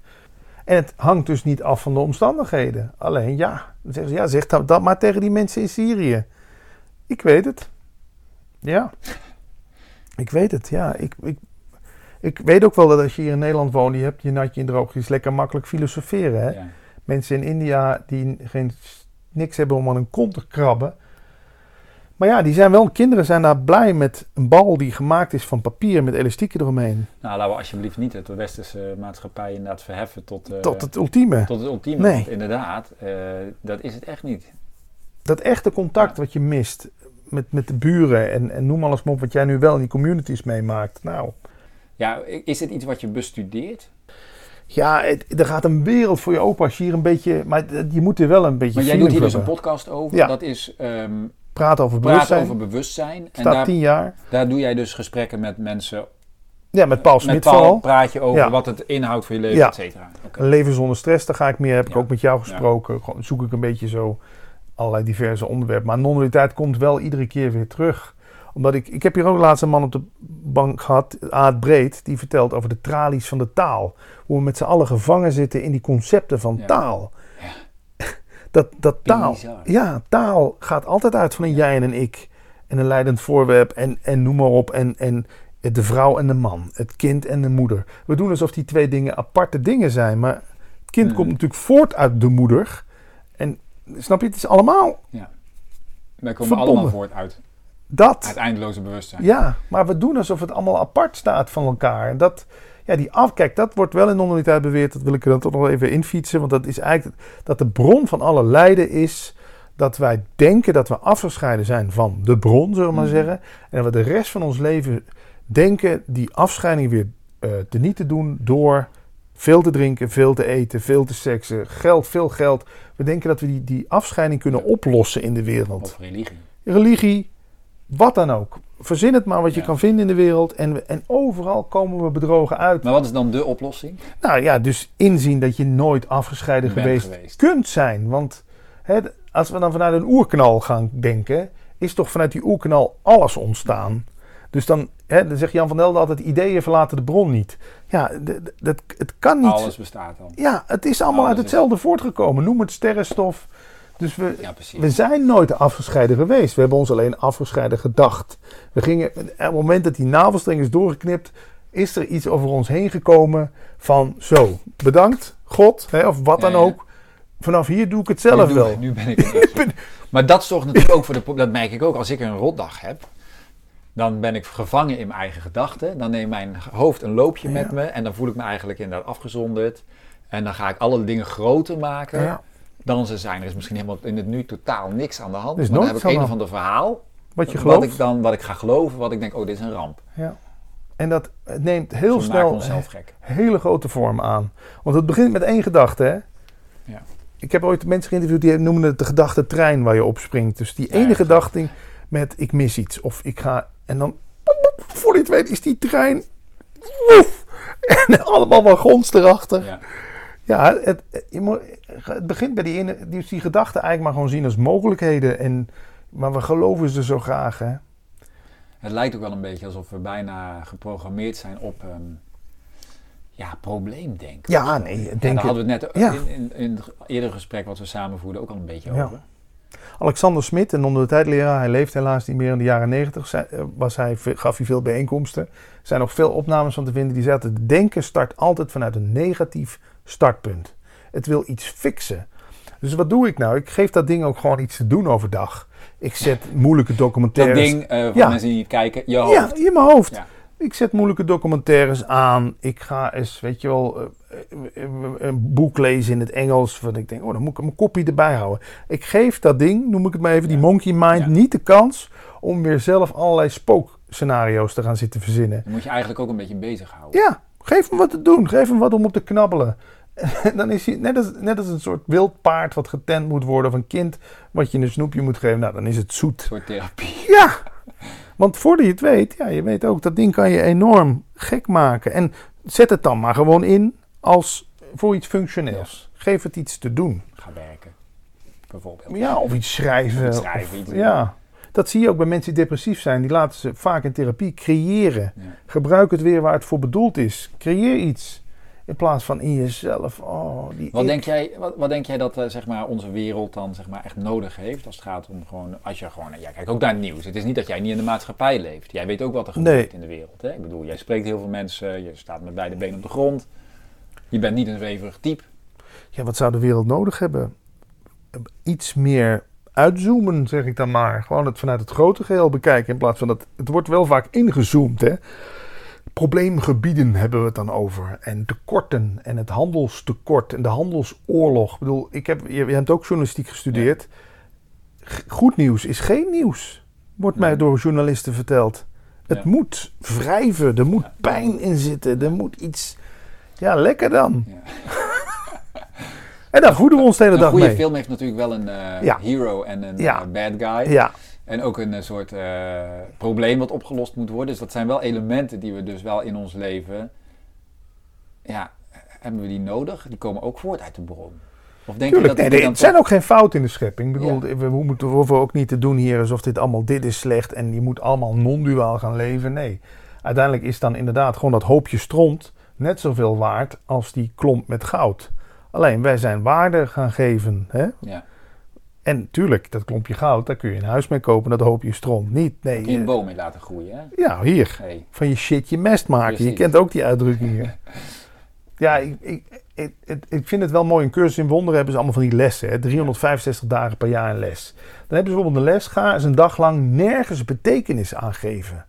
En het hangt dus niet af van de omstandigheden. Alleen ja, dan zeggen ze, ja, zeg dat maar tegen die mensen in Syrië. Ik weet het. Ja. Ik weet het, ja. Ik, ik, ik weet ook wel dat als je hier in Nederland woont, je hebt je natje in droog, is lekker makkelijk filosoferen. Hè? Mensen in India die geen, niks hebben om aan een kont te krabben. Maar ja, die zijn wel, kinderen zijn daar blij met een bal die gemaakt is van papier met elastieken eromheen. Nou, laten we alsjeblieft niet de westerse maatschappij inderdaad verheffen tot... Uh, tot het ultieme. Tot het ultieme, nee. inderdaad, uh, dat is het echt niet dat echte contact wat je mist met, met de buren en, en noem alles maar op wat jij nu wel in die communities meemaakt. Nou. Ja, is het iets wat je bestudeert? Ja, het, er gaat een wereld voor je open als je hier een beetje... Maar je moet er wel een beetje Maar jij doet hier dus een podcast over. Ja. Dat is... Um, praten over bewustzijn. Praten over bewustzijn. Staat en daar, tien jaar. Daar doe jij dus gesprekken met mensen ja, met Paul Smit vooral. praat je over wat het inhoudt voor je leven, ja. et cetera. Okay. Leven zonder stress, daar ga ik meer, heb ik ook met jou gesproken. Gewoon zoek ik een beetje zo allerlei diverse onderwerpen. Maar non-dualiteit komt wel iedere keer weer terug. Omdat ik, ik heb hier ook laatst een man op de bank gehad, Aad Breed, die vertelt over de tralies van de taal. Hoe we met z'n allen gevangen zitten in die concepten van taal. Ja. Dat, dat taal, ja, taal gaat altijd uit van een jij en een ik. En een leidend voorwerp en, en noem maar op. En, en de vrouw en de man, het kind en de moeder. We doen alsof die twee dingen aparte dingen zijn, maar het kind komt natuurlijk voort uit de moeder. En snap je, het is allemaal. Ja. Wij komen allemaal voort uit. Dat. Het eindeloze bewustzijn. Ja, maar we doen alsof het allemaal apart staat van elkaar. En dat, ja, die af, kijk, dat wordt wel in non beweerd. Dat wil ik er dan toch nog even infietsen. Want dat is eigenlijk dat de bron van alle lijden is dat wij denken dat we afgescheiden zijn van de bron, zullen we maar mhm. zeggen. En dat we de rest van ons leven denken die afscheiding weer uh, te niet te doen door veel te drinken, veel te eten, veel te seksen, geld, veel geld. We denken dat we die, die afscheiding kunnen oplossen in de wereld. Of religie. Religie, wat dan ook. Verzin het maar wat je kan vinden in de wereld. En, en overal komen we bedrogen uit. Maar wat is dan de oplossing? Nou ja, dus inzien dat je nooit afgescheiden geweest, geweest, kunt zijn. Want hè, als we dan vanuit een oerknal gaan denken, is toch vanuit die oerknal alles ontstaan. Dus dan, hè, dan zegt Jan van Helden altijd: ideeën verlaten de bron niet. Ja, dat, het kan niet. Alles bestaat dan. Ja, het is allemaal uit hetzelfde voortgekomen. Noem het sterrenstof. Dus we, we zijn nooit afgescheiden geweest. We hebben ons alleen afgescheiden gedacht. We gingen, op het moment dat die navelstreng is doorgeknipt, is er iets over ons heen gekomen van zo, bedankt God, hè, of wat dan ook. Vanaf hier doe ik het zelf wel. Nu ben ik Maar dat zorgt natuurlijk ook voor de... Dat merk ik ook als ik een rotdag heb dan ben ik gevangen in mijn eigen gedachten. Dan neemt mijn hoofd een loopje met me en dan voel ik me eigenlijk inderdaad afgezonderd. En dan ga ik alle dingen groter maken. Ja. Dan ze zijn er is misschien helemaal in het nu totaal niks aan de hand. maar dan heb ik een of ander verhaal. Wat je gelooft. Wat ik dan wat ik ga geloven, wat ik denk, oh, dit is een ramp. Ja. En dat neemt heel snel een hele grote vorm aan. Want het begint met één gedachte, hè? Ja. Ik heb ooit mensen geïnterviewd die noemen het de gedachte trein waar je op springt. Dus die ene gedachte met ik mis iets of ik ga en dan, voor je het weet, is die trein. Woef, en allemaal wagons erachter. Ja, ja het, je moet, het begint bij die, die, die gedachten eigenlijk maar gewoon zien als mogelijkheden. En, maar we geloven ze zo graag. Hè? Het lijkt ook wel een beetje alsof we bijna geprogrammeerd zijn op um, ja, probleemdenken. Ja, nee. Denk en daar hadden we het net in, in, in, het eerdere gesprek wat we samen voerden ook al een beetje over. Alexander Smit, een onder de tijdleraar, hij leeft helaas niet meer in de jaren negentig, eh, was hij, gaf hij veel bijeenkomsten. Er zijn nog veel opnames van te vinden die het denken start altijd vanuit een negatief startpunt. Het wil iets fixen. Dus wat doe ik nou? Ik geef dat ding ook gewoon iets te doen overdag. Ik zet moeilijke documentaires. Dat ding, uh, voor ja. mensen die niet kijken, je hoofd. Ja, in mijn hoofd. Ja. Ik zet moeilijke documentaires aan. Ik ga eens, weet je wel, eh, een boek lezen in het Engels. Wat ik denk, oh, dan moet ik mijn kopie erbij houden. Ik geef dat ding, noem ik het maar even, die monkey mind, niet de kans om weer zelf allerlei spookscenario's te gaan zitten verzinnen. Dan moet je eigenlijk ook een beetje bezighouden. Ja, geef hem wat te doen. Geef hem wat om op te knabbelen. dan is hij net als, net als een soort wild paard wat getent moet worden. Of een kind wat je een snoepje moet geven. Nou, dan is het zoet. Een soort therapie. Ja, want voordat je het weet, ja, je weet ook, dat ding kan je enorm gek maken. En zet het dan maar gewoon in als voor iets functioneels. Geef het iets te doen. Ga werken, bijvoorbeeld. Ja, of iets schrijven. Schrijven iets ja. Dat zie je ook bij mensen die depressief zijn. Die laten ze vaak in therapie creëren. Gebruik het weer waar het voor bedoeld is. Creëer iets. In plaats van in jezelf. Oh, die wat, denk jij, wat, wat, denk jij dat uh, zeg maar, onze wereld dan zeg maar, echt nodig heeft? Als het gaat om gewoon. Als je gewoon. Ja, kijk ook naar het nieuws. Het is niet dat jij niet in de maatschappij leeft. Jij weet ook wat er gebeurt in de wereld. Hè? Ik bedoel, jij spreekt heel veel mensen. Je staat met beide benen op de grond. Je bent niet een zweverig type. Ja, wat zou de wereld nodig hebben? Iets meer uitzoomen, zeg ik dan maar. Gewoon het vanuit het grote geheel bekijken. In plaats van dat. Het wordt wel vaak ingezoomd, hè? probleemgebieden hebben we het dan over. En tekorten en het handelstekort en de handelsoorlog. Ik bedoel, ik heb, je, hebt ook journalistiek gestudeerd. Goed nieuws is geen nieuws, wordt mij door journalisten verteld. Het moet wrijven, er moet pijn in zitten, er moet iets. Ja, lekker dan. en daar voeden we ons de hele dag mee. Een goede film heeft natuurlijk wel een uh, hero en een uh, bad guy. Ja. En ook een eh, soort uh, probleem wat opgelost moet worden. Dus dat zijn wel elementen die we dus wel in ons leven. Ja, hebben we die nodig? Die komen ook voort uit de bron. Of denk je dat nee, nee, het zijn ook geen fouten in de schepping. Ik bedoel, we, moeten, we hoeven ook niet te doen hier alsof dit allemaal dit is slecht en je moet allemaal non-duaal gaan leven. Nee, uiteindelijk is dan inderdaad gewoon dat hoopje stront net zoveel waard als die klomp met goud. Alleen wij zijn waarde gaan geven. Hè? Ja. En tuurlijk, dat klompje goud, daar kun je een huis mee kopen, dat hoop je stront niet. Nee, je een boom mee laten groeien. Hè? Ja, hier. Van je shit je mest maken. Je kent ook die uitdrukkingen. ja, ik, ik, ik, ik, vind het wel mooi. Een cursus in wonderen hebben ze allemaal van die lessen. Hè? 365 dagen per jaar een les. Dan hebben ze bijvoorbeeld een les. Ga eens een dag lang nergens betekenis aangeven.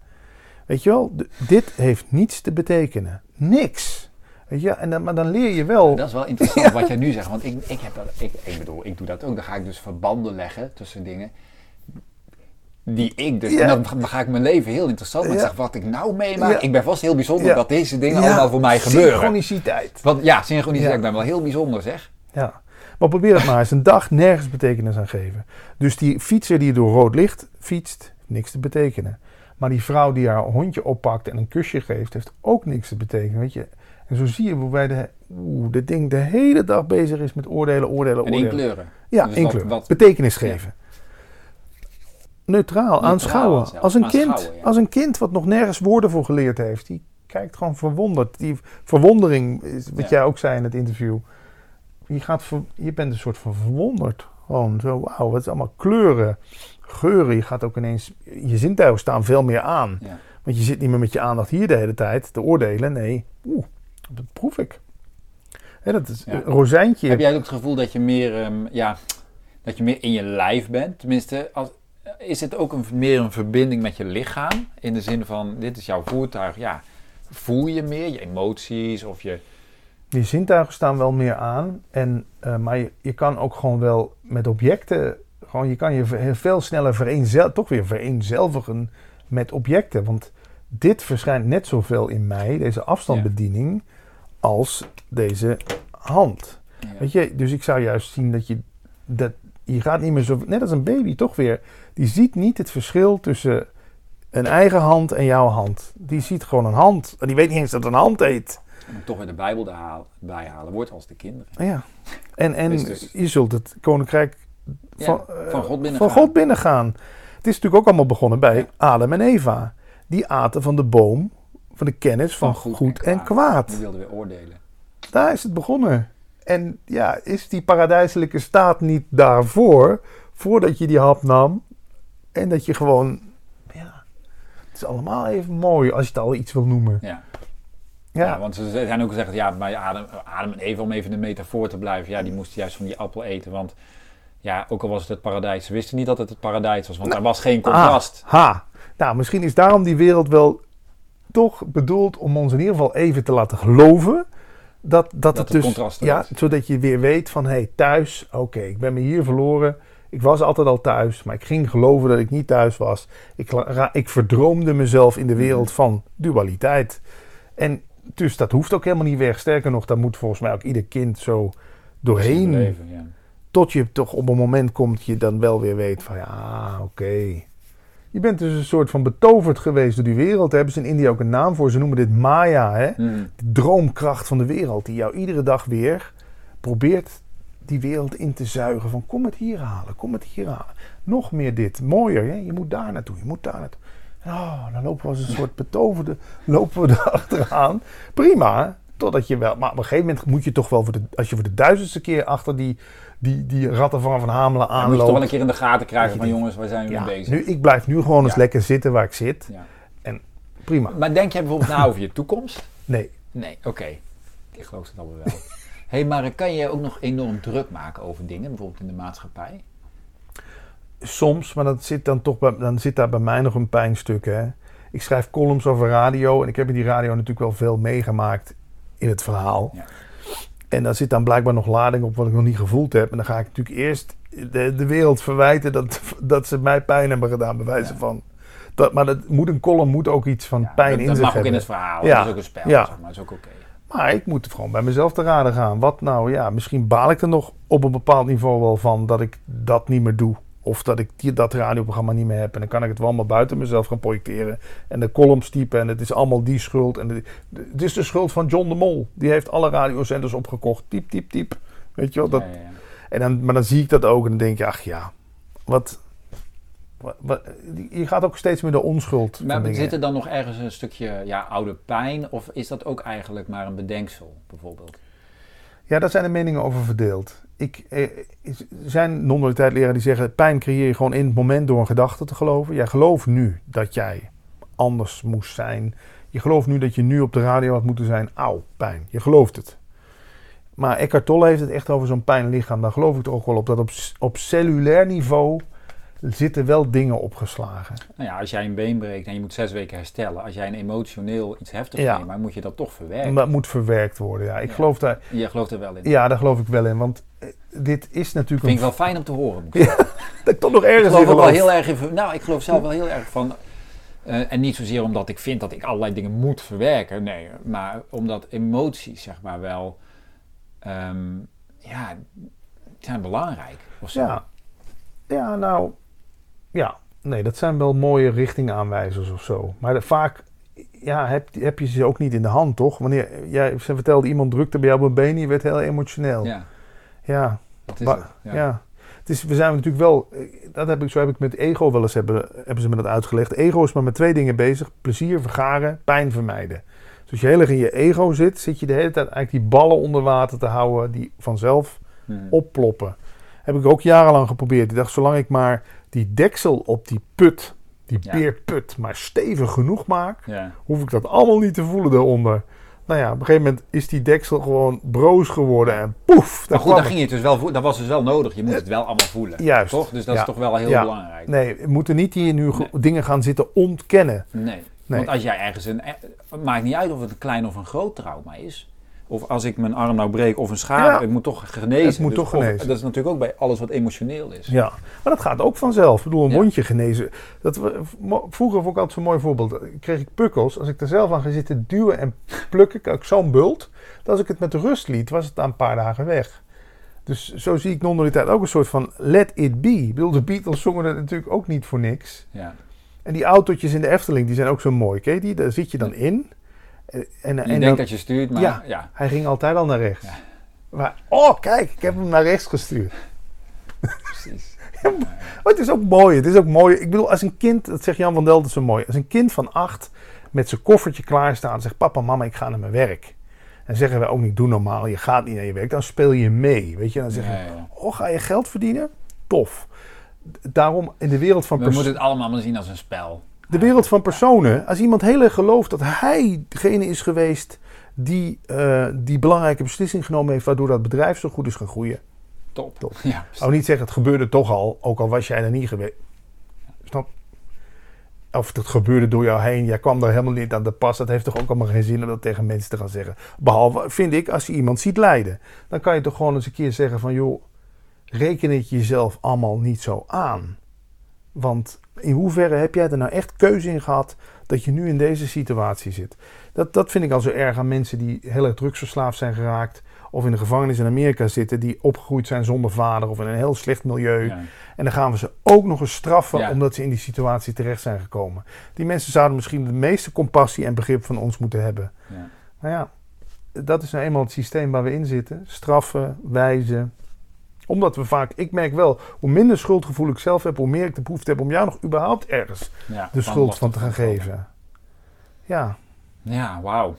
Weet je wel, dit heeft niets te betekenen. Niks. Weet je, en dan, maar dan leer je wel. Dat is wel interessant wat jij nu zegt. Want ik, ik, heb dat, ik, ik bedoel, ik doe dat ook. Dan ga ik dus verbanden leggen tussen dingen die ik dus. En dan ga ik mijn leven heel interessant maken. Ja. Zeg, wat ik nou meemaak. Ik ben vast heel bijzonder dat deze dingen allemaal voor mij gebeuren. Synchroniciteit. Want, ja, synchroniciteit. Ik ben wel heel bijzonder zeg. Ja. Maar probeer het maar eens. Een dag nergens betekenis aan geven. Dus die fietser die door rood licht fietst, niks te betekenen. Maar die vrouw die haar hondje oppakt en een kusje geeft, heeft ook niks te betekenen. Weet je? En zo zie je hoe wij de, oeh, dit ding de hele dag bezig is met oordelen, oordelen, oordelen. En inkleuren. Ja, dus inkleuren. Wat, Betekenis geven. Neutraal, aanschouwen. als, een kind, als een kind wat nog nergens woorden voor geleerd heeft, die kijkt gewoon verwonderd. Die verwondering, is wat jij ook zei in het interview. Je, gaat je bent een soort van verwonderd. Gewoon zo, wauw, wat is allemaal kleuren, geuren. Je gaat ook ineens, je zintuigen staan veel meer aan. Want je zit niet meer met je aandacht hier de hele tijd te oordelen. Nee, oeh, dat proef ik. dat is een rozijntje. Heb jij ook het gevoel dat je meer, um, ja, dat je meer in je lijf bent? Tenminste, als, is het ook een, meer een verbinding met je lichaam? In de zin van, dit is jouw voertuig. Ja, voel je meer je emoties of je... Je zintuigen staan wel meer aan. En, uh, maar je, je, kan ook gewoon wel met objecten... Gewoon, je kan je veel sneller vereenzel, toch weer vereenzelvigen met objecten. Want dit verschijnt net zoveel in mij, deze afstandsbediening, als deze hand. Weet je, dus ik zou juist zien dat je, dat je gaat niet meer zo, net als een baby toch weer, die ziet niet het verschil tussen een eigen hand en jouw hand. Die ziet gewoon een hand. En die weet niet eens dat het een hand heet. Maar toch weer de Bijbel bij halen. Wordt als de kinderen. Ja. En, en dus je zult het koninkrijk van, van, God, binnengaan. van God binnengaan. Het is natuurlijk ook allemaal begonnen bij Adam en Eva die aten van de boom van de kennis van, goed, en, kwaad. Die wilden weer oordelen. Daar is het begonnen. En ja, is die paradijselijke staat niet daarvoor, voordat je die hap nam en dat je gewoon, ja, het is allemaal even mooi als je het al iets wil noemen. Ja. Ja. ja. want ze zijn ook gezegd, ja, bij Adam, Adam en Eva, om even de metafoor te blijven, ja, die moesten juist van die appel eten. Want ja, ook al was het het paradijs, ze wisten niet dat het het paradijs was, want nou, er was geen contrast. ha, nou, misschien is daarom die wereld wel toch bedoeld om ons in ieder geval even te laten geloven. Dat, dat, het, dus, ja, zodat je weer weet van, hé, hey, thuis, oké, ik ben me hier verloren. Ik was altijd al thuis, maar ik ging geloven dat ik niet thuis was. Ik, ik verdroomde mezelf in de wereld mhm. van dualiteit. En dus dat hoeft ook helemaal niet weg. Sterker nog, daar moet volgens mij ook ieder kind zo doorheen. Leven, ja. Tot je toch op een moment komt, je dan wel weer weet van, ja, oké. Je bent dus een soort van betoverd geweest door die wereld. Daar hebben ze in India ook een naam voor. Ze noemen dit Maya, hè? Hmm. de droomkracht van de wereld. Die jou iedere dag weer probeert die wereld in te zuigen. Van kom het hier halen, kom het hier halen. Nog meer dit, mooier. Hè? Je moet daar naartoe, je moet daar naartoe. oh, dan lopen we als een soort betoverde, lopen we erachteraan. Prima, totdat je wel... Maar op een gegeven moment moet je toch wel, voor de, als je voor de duizendste keer achter die die, die ratten van Van Hamelen aanloopt. moet je toch wel een keer in de gaten krijgen van jongens, waar zijn we mee bezig? Nu, ik blijf nu gewoon eens lekker zitten waar ik zit. En prima. Maar denk jij bijvoorbeeld na over je toekomst? Nee. Nee, oké. Ik geloof het allemaal wel. hey, maar kan je ook nog enorm druk maken over dingen, bijvoorbeeld in de maatschappij? Soms, maar dat zit dan toch bij, dan zit daar bij mij nog een pijnstuk. Hè? Ik schrijf columns over radio en ik heb in die radio natuurlijk wel veel meegemaakt in het verhaal. Ja. En daar zit dan blijkbaar nog lading op wat ik nog niet gevoeld heb. En dan ga ik natuurlijk eerst de, de wereld verwijten dat, dat ze mij pijn hebben gedaan, bij wijze van. Dat, maar dat moet, een column moet ook iets van pijn in zich hebben. Dat mag ook in het verhaal, ja. dat is ook een spel, ja. maar dat is ook oké. Maar ik moet gewoon bij mezelf te raden gaan. Wat nou, ja, misschien baal ik er nog op een bepaald niveau wel van dat ik dat niet meer doe. Of dat ik die, dat radioprogramma niet meer heb. En dan kan ik het wel allemaal buiten mezelf gaan projecteren. En de columns typen. En het is allemaal die schuld. En het is de schuld van John de Mol. Die heeft alle radiozenders opgekocht. Typ, typ, typ. Weet je wel? Dat, En dan, maar dan zie ik dat ook en dan denk je, ach ja, wat, wat, je gaat ook steeds meer de onschuld. Maar zit er dan nog ergens een stukje ja, oude pijn? Of is dat ook eigenlijk maar een bedenksel, bijvoorbeeld? Ja, daar zijn de meningen over verdeeld. Ik, eh, er zijn non-dualiteit die zeggen: pijn creëer je gewoon in het moment door een gedachte te geloven. Jij gelooft nu dat jij anders moest zijn. Je gelooft nu dat je nu op de radio had moeten zijn. Auw, pijn. Je gelooft het. Maar Eckhart Tolle heeft het echt over zo'n pijnlichaam. Daar geloof ik er ook wel op dat op, op cellulair niveau zitten wel dingen opgeslagen. Nou ja, als jij een been breekt en je moet zes weken herstellen, als jij een emotioneel iets heftigs ja. neemt, maar moet je dat toch verwerken. Dat moet verwerkt worden, ja. Ik geloof daar... Je gelooft er wel in? Ja, daar geloof ik wel in, want eh, dit is natuurlijk... Vind ik wel fijn om te horen. Ja, dat ik toch nog ergens ik geloof, wel heel erg in... Nou, ik geloof zelf wel heel erg van... Uh, en niet zozeer omdat ik vind dat ik allerlei dingen moet verwerken, nee. Maar omdat emoties, zeg maar, wel... Um, ja, zijn belangrijk. Of zo. Ja. ja, nou ja, nee, dat zijn wel mooie richtingaanwijzers of zo. Maar vaak ja, heb, heb je ze ook niet in de hand, toch? Wanneer jij ze vertelde iemand drukte bij jou op een been, je werd heel emotioneel. Ja. Ja. Dat is het, ja. Het is, we zijn natuurlijk wel, dat heb ik, zo heb ik met ego wel eens, hebben, hebben ze me dat uitgelegd. Ego is maar met twee dingen bezig. Plezier vergaren, pijn vermijden. Dus als je heel erg in je ego zit, zit je de hele tijd eigenlijk die ballen onder water te houden die vanzelf hmm. opploppen. Heb ik ook jarenlang geprobeerd. Ik dacht, zolang ik maar die deksel op die put, die ja. beerput, maar stevig genoeg maak, hoef ik dat allemaal niet te voelen daaronder. Nou ja, op een gegeven moment is die deksel gewoon broos geworden en poef. Maar goed, daar ging je dus wel dat was dus wel nodig. Je moet het wel allemaal voelen. Juist. Toch? Dus dat is toch wel heel belangrijk. Nee, we moeten niet hier nu dingen gaan zitten ontkennen. Nee. nee. Want als jij ergens een. Het maakt niet uit of het een klein of een groot trauma is. Of als ik mijn arm nou breek of een schade, het moet toch genezen. Het moet dus toch genezen. dat is natuurlijk ook bij alles wat emotioneel is. Ja, maar dat gaat ook vanzelf. Ik bedoel, een wondje genezen. Dat, vroeger vond ik altijd zo'n mooi voorbeeld. Kreeg ik pukkels. Als ik er zelf aan ga zitten duwen en plukken, ik zo'n bult. Dat als ik het met rust liet, was het na een paar dagen weg. Dus zo zie ik non-dualiteit ook een soort van let it be. Ik bedoel, de Beatles zongen het natuurlijk ook niet voor niks. Ja. En die autootjes in de Efteling, die zijn ook zo mooi. Ken die? Daar zit je dan in. En, en, je denkt dat je stuurt, maar ja, ja, hij ging altijd al naar rechts. Ja. Maar, oh kijk, ik heb hem naar rechts gestuurd. Precies. maar het is ook mooi. Het is ook mooi. Ik bedoel, als een kind, dat zegt Jan van Delden zo mooi. Als een kind van acht met zijn koffertje klaar staat en zegt: Papa, mama, ik ga naar mijn werk. En zeggen we ook niet: Doe normaal, je gaat niet naar je werk. Dan speel je mee. Weet je, dan zeg je: Oh, ga je geld verdienen? Tof. Daarom in de wereld van. We moeten het allemaal maar zien als een spel de wereld van personen. Als iemand heel erg gelooft dat hij degene is geweest die uh, die belangrijke beslissing genomen heeft, waardoor dat bedrijf zo goed is gaan groeien. Top. Top. Ja. Ook niet zeggen, het gebeurde toch al, ook al was jij er niet geweest. Snap? Of het gebeurde door jou heen, jij kwam daar helemaal niet aan de pas. Dat heeft toch ook allemaal geen zin om dat tegen mensen te gaan zeggen. Behalve, vind ik, als je iemand ziet lijden. Dan kan je toch gewoon eens een keer zeggen van, joh, reken het jezelf allemaal niet zo aan. Want in hoeverre heb jij er nou echt keuze in gehad dat je nu in deze situatie zit? Dat, dat vind ik al zo erg aan mensen die heel erg drugsverslaafd zijn geraakt. Of in de gevangenis in Amerika zitten, die opgegroeid zijn zonder vader of in een heel slecht milieu. En dan gaan we ze ook nog eens straffen omdat ze in die situatie terecht zijn gekomen. Die mensen zouden misschien de meeste compassie en begrip van ons moeten hebben. Ja. Nou ja, dat is nou eenmaal het systeem waar we in zitten. Straffen, wijzen, omdat we vaak, ik merk wel, hoe minder schuldgevoel ik zelf heb, hoe meer ik de behoefte heb om jou nog überhaupt ergens de schuld van te gaan geven. Ja. Ja, wauw.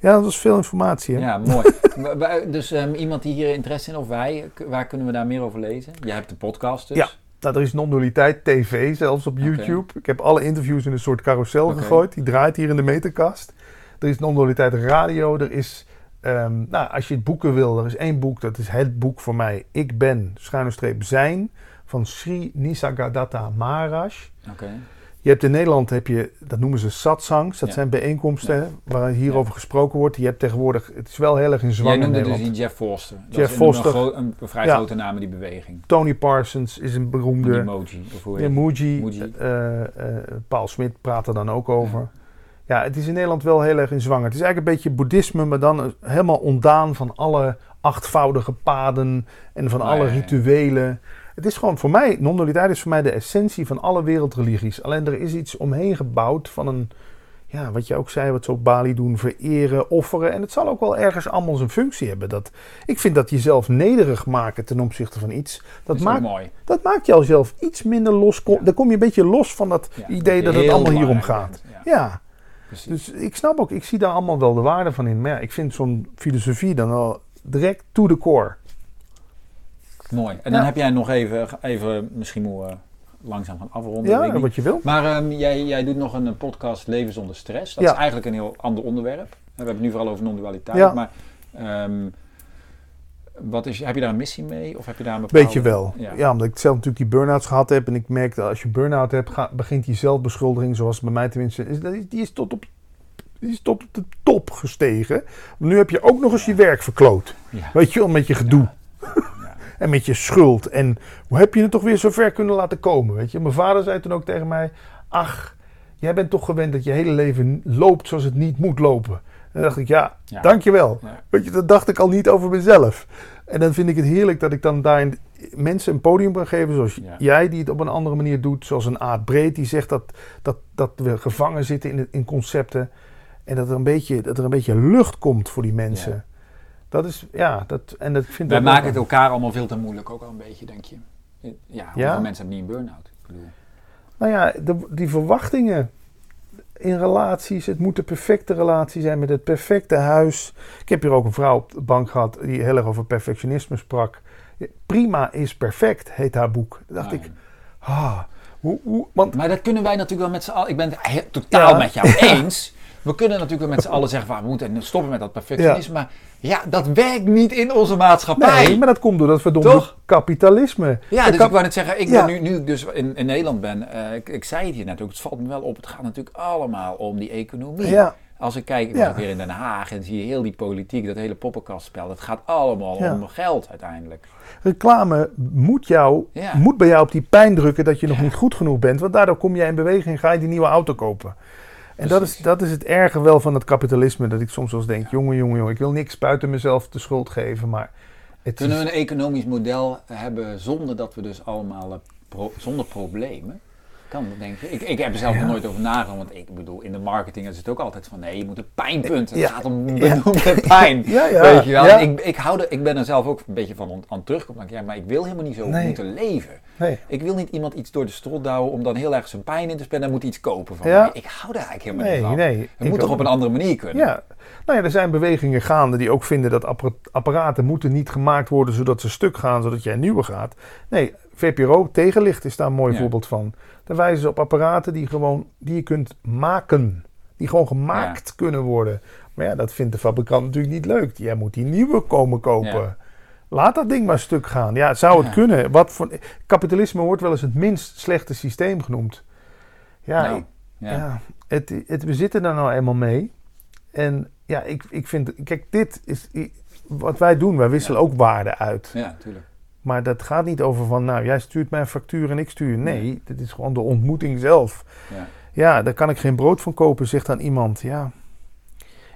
Ja, dat was veel informatie. Hè? Ja, mooi. dus um, iemand die hier interesse in, of wij, waar kunnen we daar meer over lezen? Jij hebt de podcast dus. Ja, nou, er is non-dualiteit TV, zelfs op YouTube. Ik heb alle interviews in een soort carousel gegooid. Die draait hier in de meterkast. Er is non-dualiteit radio, er is Ehm, nou, als je het boeken wil, er is één boek, dat is het boek voor mij. Ik ben, schuine streep, zijn, van Sri Nisargadatta Maharaj. Okay. Je hebt in Nederland, heb je, dat noemen ze satsangs. Dat zijn bijeenkomsten waar hierover gesproken wordt. Je hebt tegenwoordig, het is wel heel erg in zwang Jij noemde in dus die Jeff Foster. Jeff Foster. Een, een, vrij grote naam in die beweging. Tony Parsons is een beroemde. Emoji. Emoji. Uh, uh, Paul Smit praat er dan ook over. Ja, het is in Nederland wel heel erg in zwang. Het is eigenlijk een beetje boeddhisme, maar dan helemaal ontdaan van alle achtvoudige paden en van alle rituelen. Het is gewoon voor mij, non-dualiteit is voor mij de essentie van alle wereldreligies. Alleen er is iets omheen gebouwd van een, ja, wat je ook zei, wat ze op Bali doen, vereren, offeren. En het zal ook wel ergens allemaal zijn functie hebben. Dat, ik vind dat jezelf nederig maken ten opzichte van iets, dat, maakt, mooi. dat maakt jouzelf iets minder los. Dan kom je een beetje los van dat idee dat het allemaal hierom gaat. ja. Dus ik snap ook, ik zie daar allemaal wel de waarde van in. Maar ja, ik vind zo'n filosofie dan al direct to the core. Mooi. En dan heb jij nog even, even misschien moeten langzaam gaan afronden. Ja, wat je wil. Maar ehm, jij, jij doet nog een podcast Leven zonder stress. Dat is eigenlijk een heel ander onderwerp. We hebben het nu vooral over non-dualiteit. Ja. Maar um, wat is, heb je daar een missie mee? Of heb je daar een bepaalde... Weet je wel. Ja. omdat ik zelf natuurlijk die burn-outs gehad heb. En ik merk dat als je burn-out hebt, begint die zelfbeschuldiging, zoals bij mij tenminste, is, die is tot op, die is tot op de top gestegen. Maar nu heb je ook nog eens je werk verkloot. Weet je wel, met je gedoe. en met je schuld. En hoe heb je het toch weer zo ver kunnen laten komen? Weet je, mijn vader zei toen ook tegen mij: Ach, jij bent toch gewend dat je hele leven loopt zoals het niet moet lopen. En dan dacht ik: Ja, dankjewel. Ja. Weet je, dat dacht ik al niet over mezelf. En dan vind ik het heerlijk dat ik dan daarin mensen een podium kan geven, zoals jij, die het op een andere manier doet. Zoals een Aad Breed, die zegt dat, dat, dat we gevangen zitten in, in concepten. En dat er, een beetje, dat er een beetje lucht komt voor die mensen. Dat is, ja, dat, en dat vind Wij maken het elkaar allemaal veel te moeilijk, ook al een beetje, denk je. Ja, hoeveel mensen hebben niet een burn-out? Nou ja, de, die verwachtingen in relaties, het moet de perfecte relatie zijn met het perfecte huis. Ik heb hier ook een vrouw op de bank gehad die heel erg over perfectionisme sprak. Prima is perfect, heet haar boek. Daar dacht ik, ah, hoe, hoe, want... Maar dat kunnen wij natuurlijk wel met z'n allen. Ik ben het totaal met jou eens. We kunnen natuurlijk wel met z'n allen zeggen, van, we moeten stoppen met dat perfectionisme. Maar ja, dat werkt niet in onze maatschappij. Nee, maar dat komt door dat verdomde kapitalisme. Ja, dus ik wou net zeggen, ik ben nu, nu ik dus in, in Nederland ben, uh, ik, ik, zei het hier net ook, het valt me wel op, het gaat natuurlijk allemaal om die economie. Ja. Als ik kijk, ik was weer in Den Haag en zie je heel die politiek, dat hele poppenkastspel, dat gaat allemaal om geld uiteindelijk. Reclame moet, jou, moet bij jou op die pijn drukken dat je nog niet goed genoeg bent, want daardoor kom jij in beweging en ga je die nieuwe auto kopen. En dat is, dat is het erge wel van het kapitalisme. Dat ik soms wel eens denk, jongen, jongen, jongen, ik wil niks buiten mezelf de schuld geven. Maar het Kunnen we een economisch model hebben zonder dat we dus allemaal, zonder problemen? Kan, denk ik. Ik, ik heb er zelf nog nooit over nagedacht, want ik bedoel, in de marketing is het ook altijd van nee, je moet een pijnpunt. Het gaat om benoemde pijn. Weet je wel? Ik, ik, hou ik ben er zelf ook een beetje van aan terugkomen. Ja, maar ik wil helemaal niet zo moeten leven. Nee. Ik wil niet iemand iets door de strot douwen om dan heel erg zijn pijn in te spannen en moet iets kopen van mij. Ik hou daar eigenlijk helemaal niet van. Nee, het moet toch op een andere manier kunnen. Ja. Nou ja, er zijn bewegingen gaande die ook vinden dat apparaten moeten niet gemaakt worden zodat ze stuk gaan, zodat jij nieuwe gaat. Nee, VPRO tegenlicht is daar een mooi voorbeeld van. Dan wijzen ze op apparaten die, gewoon, die je kunt maken. Die gewoon gemaakt kunnen worden. Maar ja, dat vindt de fabrikant natuurlijk niet leuk. Jij moet die nieuwe komen kopen. Laat dat ding maar stuk gaan. Ja, zou het kunnen? Wat voor, kapitalisme wordt wel eens het minst slechte systeem genoemd. Ja, nou, ja. het, het, we zitten daar nou eenmaal mee. En ja, ik, ik vind, kijk, dit is wat wij doen. Wij wisselen ook waarden uit. Ja, tuurlijk. Maar dat gaat niet over van, nou, jij stuurt mij een factuur en ik stuur. Nee, dit is gewoon de ontmoeting zelf. Ja. ja, daar kan ik geen brood van kopen, zegt dan iemand. Ja,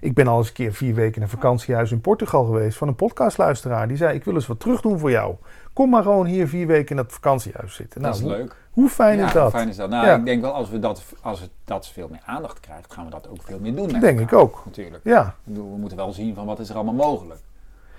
ik ben al eens een keer vier weken in een vakantiehuis in Portugal geweest van een podcastluisteraar. Die zei, ik wil eens wat terug doen voor jou. Kom maar gewoon hier vier weken in dat vakantiehuis zitten. Nou, dat is leuk. Hoe fijn is dat? Hoe fijn is dat? Nou, ik denk wel als we dat, als het dat veel meer aandacht krijgt, gaan we dat ook veel meer doen. Denk ik ook. Natuurlijk. Ja. We moeten wel zien van wat is er allemaal mogelijk.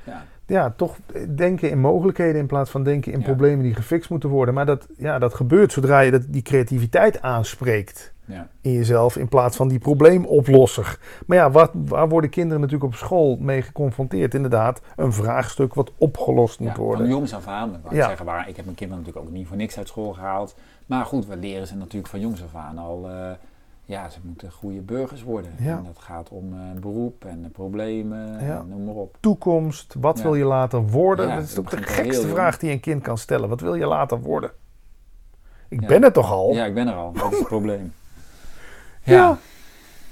Ja. ja, toch denken in mogelijkheden in plaats van denken in problemen die gefixt moeten worden. Maar dat, ja, dat gebeurt zodra je dat, die creativiteit aanspreekt ja. in jezelf in plaats van die probleemoplosser. Maar ja, wat, waar worden kinderen natuurlijk op school mee geconfronteerd? Inderdaad, een vraagstuk wat opgelost moet worden. Van jongs af aan. Ik, ja. zeggen, waar, ik heb mijn kinderen natuurlijk ook niet voor niks uit school gehaald. Maar goed, we leren ze natuurlijk van jongs af aan al... Uh, ja, ze moeten goede burgers worden. Ja. En dat gaat om uh, beroep en problemen, en noem maar op. Toekomst, wat wil je later worden? dat is ook de gekste vraag die een kind kan stellen. Wat wil je later worden? Ik ben er toch al? Ja, ik ben er al. Dat is het probleem. Ja.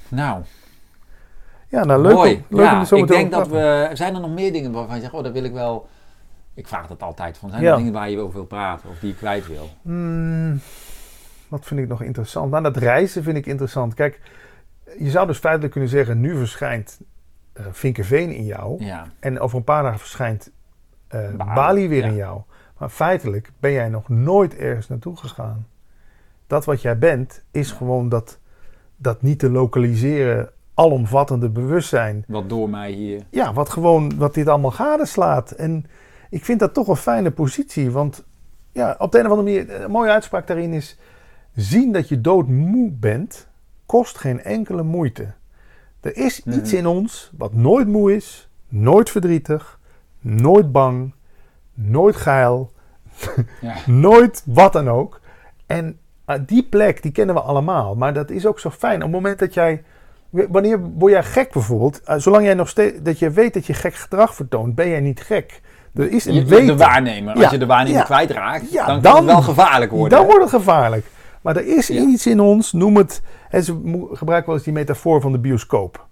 Nou. Ja, nou leuk. Mooi. leuk ja, om zo ik denk dat we... Zijn er nog meer dingen waarvan je zegt, oh, dat wil ik wel... Ik vraag dat altijd van. Zijn er dingen waar je over wil praten of die je kwijt wil? Hmm, wat vind ik nog interessant? Nou, dat reizen vind ik interessant. Kijk, je zou dus feitelijk kunnen zeggen, nu verschijnt uh, Vinkerveen in jou. Ja. En over een paar dagen verschijnt uh, Bali, weer in jou. Maar feitelijk ben jij nog nooit ergens naartoe gegaan. Dat wat jij bent, is gewoon dat dat niet te lokaliseren, alomvattende bewustzijn. Wat door mij hier. Ja, wat gewoon, wat dit allemaal gadeslaat. En ik vind dat toch een fijne positie, want ja, op de een of andere manier, een mooie uitspraak daarin is, zien dat je doodmoe bent, kost geen enkele moeite. Er is iets mhm. in ons wat nooit moe is, nooit verdrietig, nooit bang, nooit geil, ja. nooit wat dan ook. En uh, die plek, die kennen we allemaal. Maar dat is ook zo fijn. Op het moment dat jij... Wanneer word jij gek bijvoorbeeld? Uh, zolang jij nog steeds... Dat je weet dat je gek gedrag vertoont, ben jij niet gek. Er is een je, De waarnemer. Als je de waarnemer ja, kwijtraakt, dan, dan kan het wel gevaarlijk worden. Dan wordt het gevaarlijk. Maar er is iets in ons, noem het... En ze gebruiken wel eens die metafoor van de bioscoop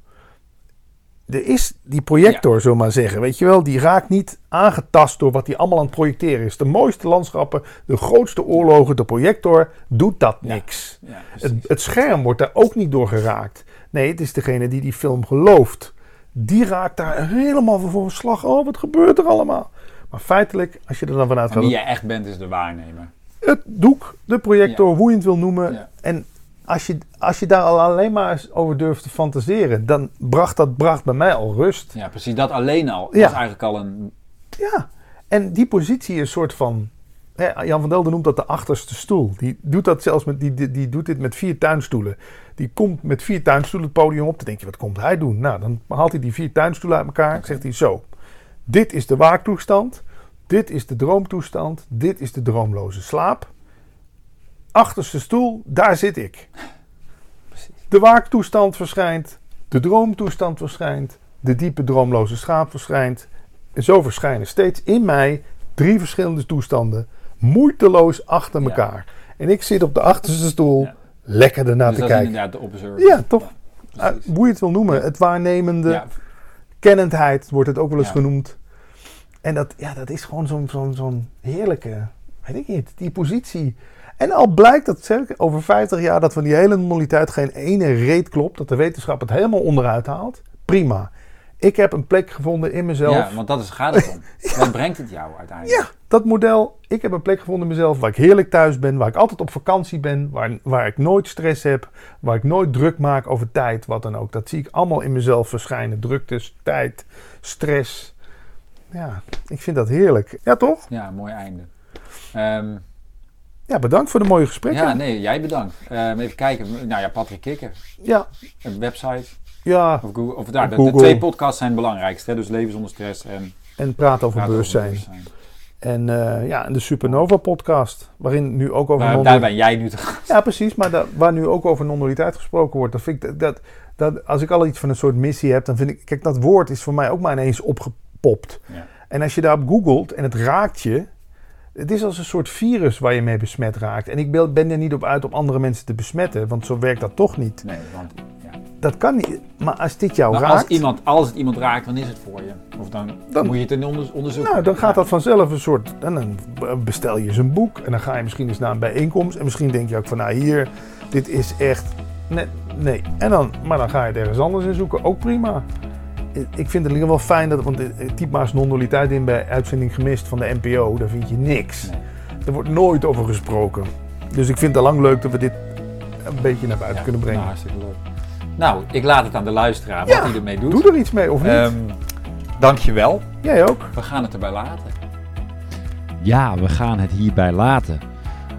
er is die projector, ja. maar zeggen. Weet je wel, die raakt niet aangetast door wat hij allemaal aan het projecteren is. De mooiste landschappen, de grootste oorlogen, de projector doet dat niks. Ja, het, het, scherm wordt daar ook niet door geraakt. Nee, het is degene die die film gelooft. Die raakt daar helemaal voor slag. Oh, wat gebeurt er allemaal? Maar feitelijk, als je er dan vanuit gaat. Wie jij echt bent, is de waarnemer. Het doek, de projector, hoe je het wil noemen. En als je, als je daar al alleen maar over durft te fantaseren, dan bracht dat bracht bij mij al rust. Ja, precies. Dat alleen al ja. was eigenlijk al een... Ja, en die positie is een soort van... Hè, Jan van Delden noemt dat de achterste stoel. Die doet dat zelfs met, die, die, die doet dit met vier tuinstoelen. Die komt met vier tuinstoelen het podium op. Dan denk je, wat komt hij doen? Nou, dan haalt hij die vier tuinstoelen uit elkaar. Okay. Zegt hij zo, dit is de waaktoestand. Dit is de droomtoestand. Dit is de droomloze slaap achterste stoel, daar zit ik. De waaktoestand verschijnt, de droomtoestand verschijnt, de diepe droomloze schaap verschijnt. En zo verschijnen steeds in mij drie verschillende toestanden, moeiteloos achter elkaar. En ik zit op de achterste stoel, lekker ernaar dus te kijken. inderdaad de observer. Ja, toch? Ja, uh, hoe je het wil noemen, het waarnemende, kennendheid wordt het ook wel eens genoemd. En dat, ja, dat is gewoon zo'n zo'n zo'n heerlijke, weet ik niet, die positie. En al blijkt dat over 50 jaar dat van die hele normaliteit geen ene reet klopt, dat de wetenschap het helemaal onderuit haalt, prima. Ik heb een plek gevonden in mezelf. Ja, want dat is, gaat het om. Wat brengt het jou uiteindelijk? Ja, dat model. Ik heb een plek gevonden in mezelf waar ik heerlijk thuis ben, waar ik altijd op vakantie ben, waar, waar ik nooit stress heb, waar ik nooit druk maak over tijd, wat dan ook. Dat zie ik allemaal in mezelf verschijnen. Druktes, tijd, stress. Ja, ik vind dat heerlijk. Ja, toch? Ja, mooi einde. Um, ja, bedankt voor de mooie gesprekken. Ja, nee, jij bedankt. Uh, even kijken. Nou ja, Patrick Kikker. Ja. Een website. Ja. Of Google. Of, daar, de, twee podcasts zijn het belangrijkste. Hè? Dus Leven zonder stress en... En Praat over bewustzijn. En uh, ja, en de Supernova podcast, waarin nu ook over... Waar, daar ben jij nu te gast. Ja, precies. Maar da, waar nu ook over non-dualiteit gesproken wordt. Dan vind ik dat, dat, als ik al iets van een soort missie heb, dan vind ik... Kijk, dat woord is voor mij ook maar ineens Ja. En als je daarop googelt en het raakt je het is als een soort virus waar je mee besmet raakt. En ik ben er niet op uit om andere mensen te besmetten, want zo werkt dat toch niet. Nee, want ja. Dat kan niet. Maar als dit jou maar raakt. Als, iemand, als het iemand raakt, dan is het voor je. Of dan, dan moet je het in onder, onderzoeken. Nou, dan gaat dat vanzelf een soort. Dan bestel je eens een boek en dan ga je misschien eens naar een bijeenkomst. En misschien denk je ook van, nou hier, dit is echt. Nee, nee. En dan, maar dan ga je het ergens anders in zoeken. Ook prima ik vind het in wel fijn dat, want typ maar eens non-dualiteit in bij uitzending gemist van de NPO, daar vind je niks. Er wordt nooit over gesproken. Dus ik vind het al lang leuk dat we dit een beetje naar buiten kunnen brengen. Nou, hartstikke leuk. Nou, ik laat het aan de luisteraar wat hij ermee doet. Doe er iets mee of niet? Um, dankjewel. Jij ook. We gaan het erbij laten. Ja, we gaan het hierbij laten.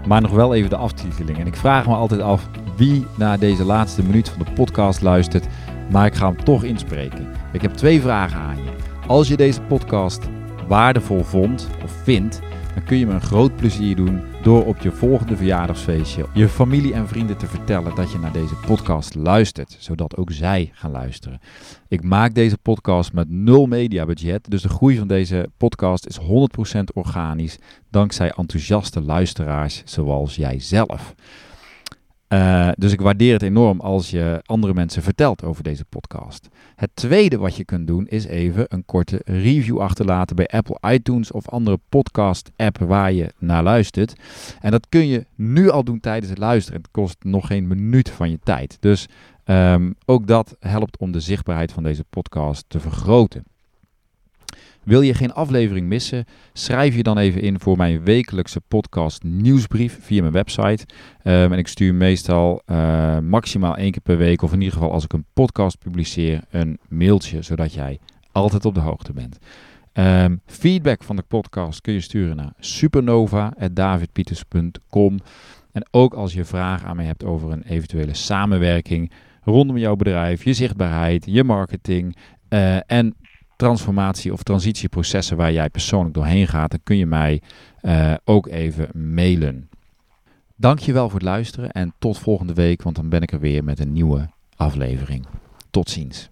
Maar nog wel even de aftiteling. En ik vraag me altijd af wie naar deze laatste minuut van de podcast luistert. Maar ik ga hem toch inspreken. Ik heb twee vragen aan je. Als je deze podcast waardevol vond of vindt, dan kun je me een groot plezier doen door op je volgende verjaardagsfeestje je familie en vrienden te vertellen dat je naar deze podcast luistert, zodat ook zij gaan luisteren. Ik maak deze podcast met nul mediabudget, dus de groei van deze podcast is 100% organisch dankzij enthousiaste luisteraars zoals jij zelf. Uh, dus ik waardeer het enorm als je andere mensen vertelt over deze podcast. Het tweede wat je kunt doen is even een korte review achterlaten bij Apple iTunes of andere podcast-app waar je naar luistert. En dat kun je nu al doen tijdens het luisteren. Het kost nog geen minuut van je tijd. Dus um, ook dat helpt om de zichtbaarheid van deze podcast te vergroten. Wil je geen aflevering missen? Schrijf je dan even in voor mijn wekelijkse podcast nieuwsbrief via mijn website. Um, en ik stuur meestal uh, maximaal één keer per week, of in ieder geval als ik een podcast publiceer, een mailtje, zodat jij altijd op de hoogte bent. Um, feedback van de podcast kun je sturen naar supernova.davidpieters.com. En ook als je vragen aan mij hebt over een eventuele samenwerking rondom jouw bedrijf, je zichtbaarheid, je marketing uh, en transformatie of transitieprocessen waar jij persoonlijk doorheen gaat, dan kun je mij uh, ook even mailen. Dankjewel voor het luisteren en tot volgende week, want dan ben ik er weer met een nieuwe aflevering. Tot ziens.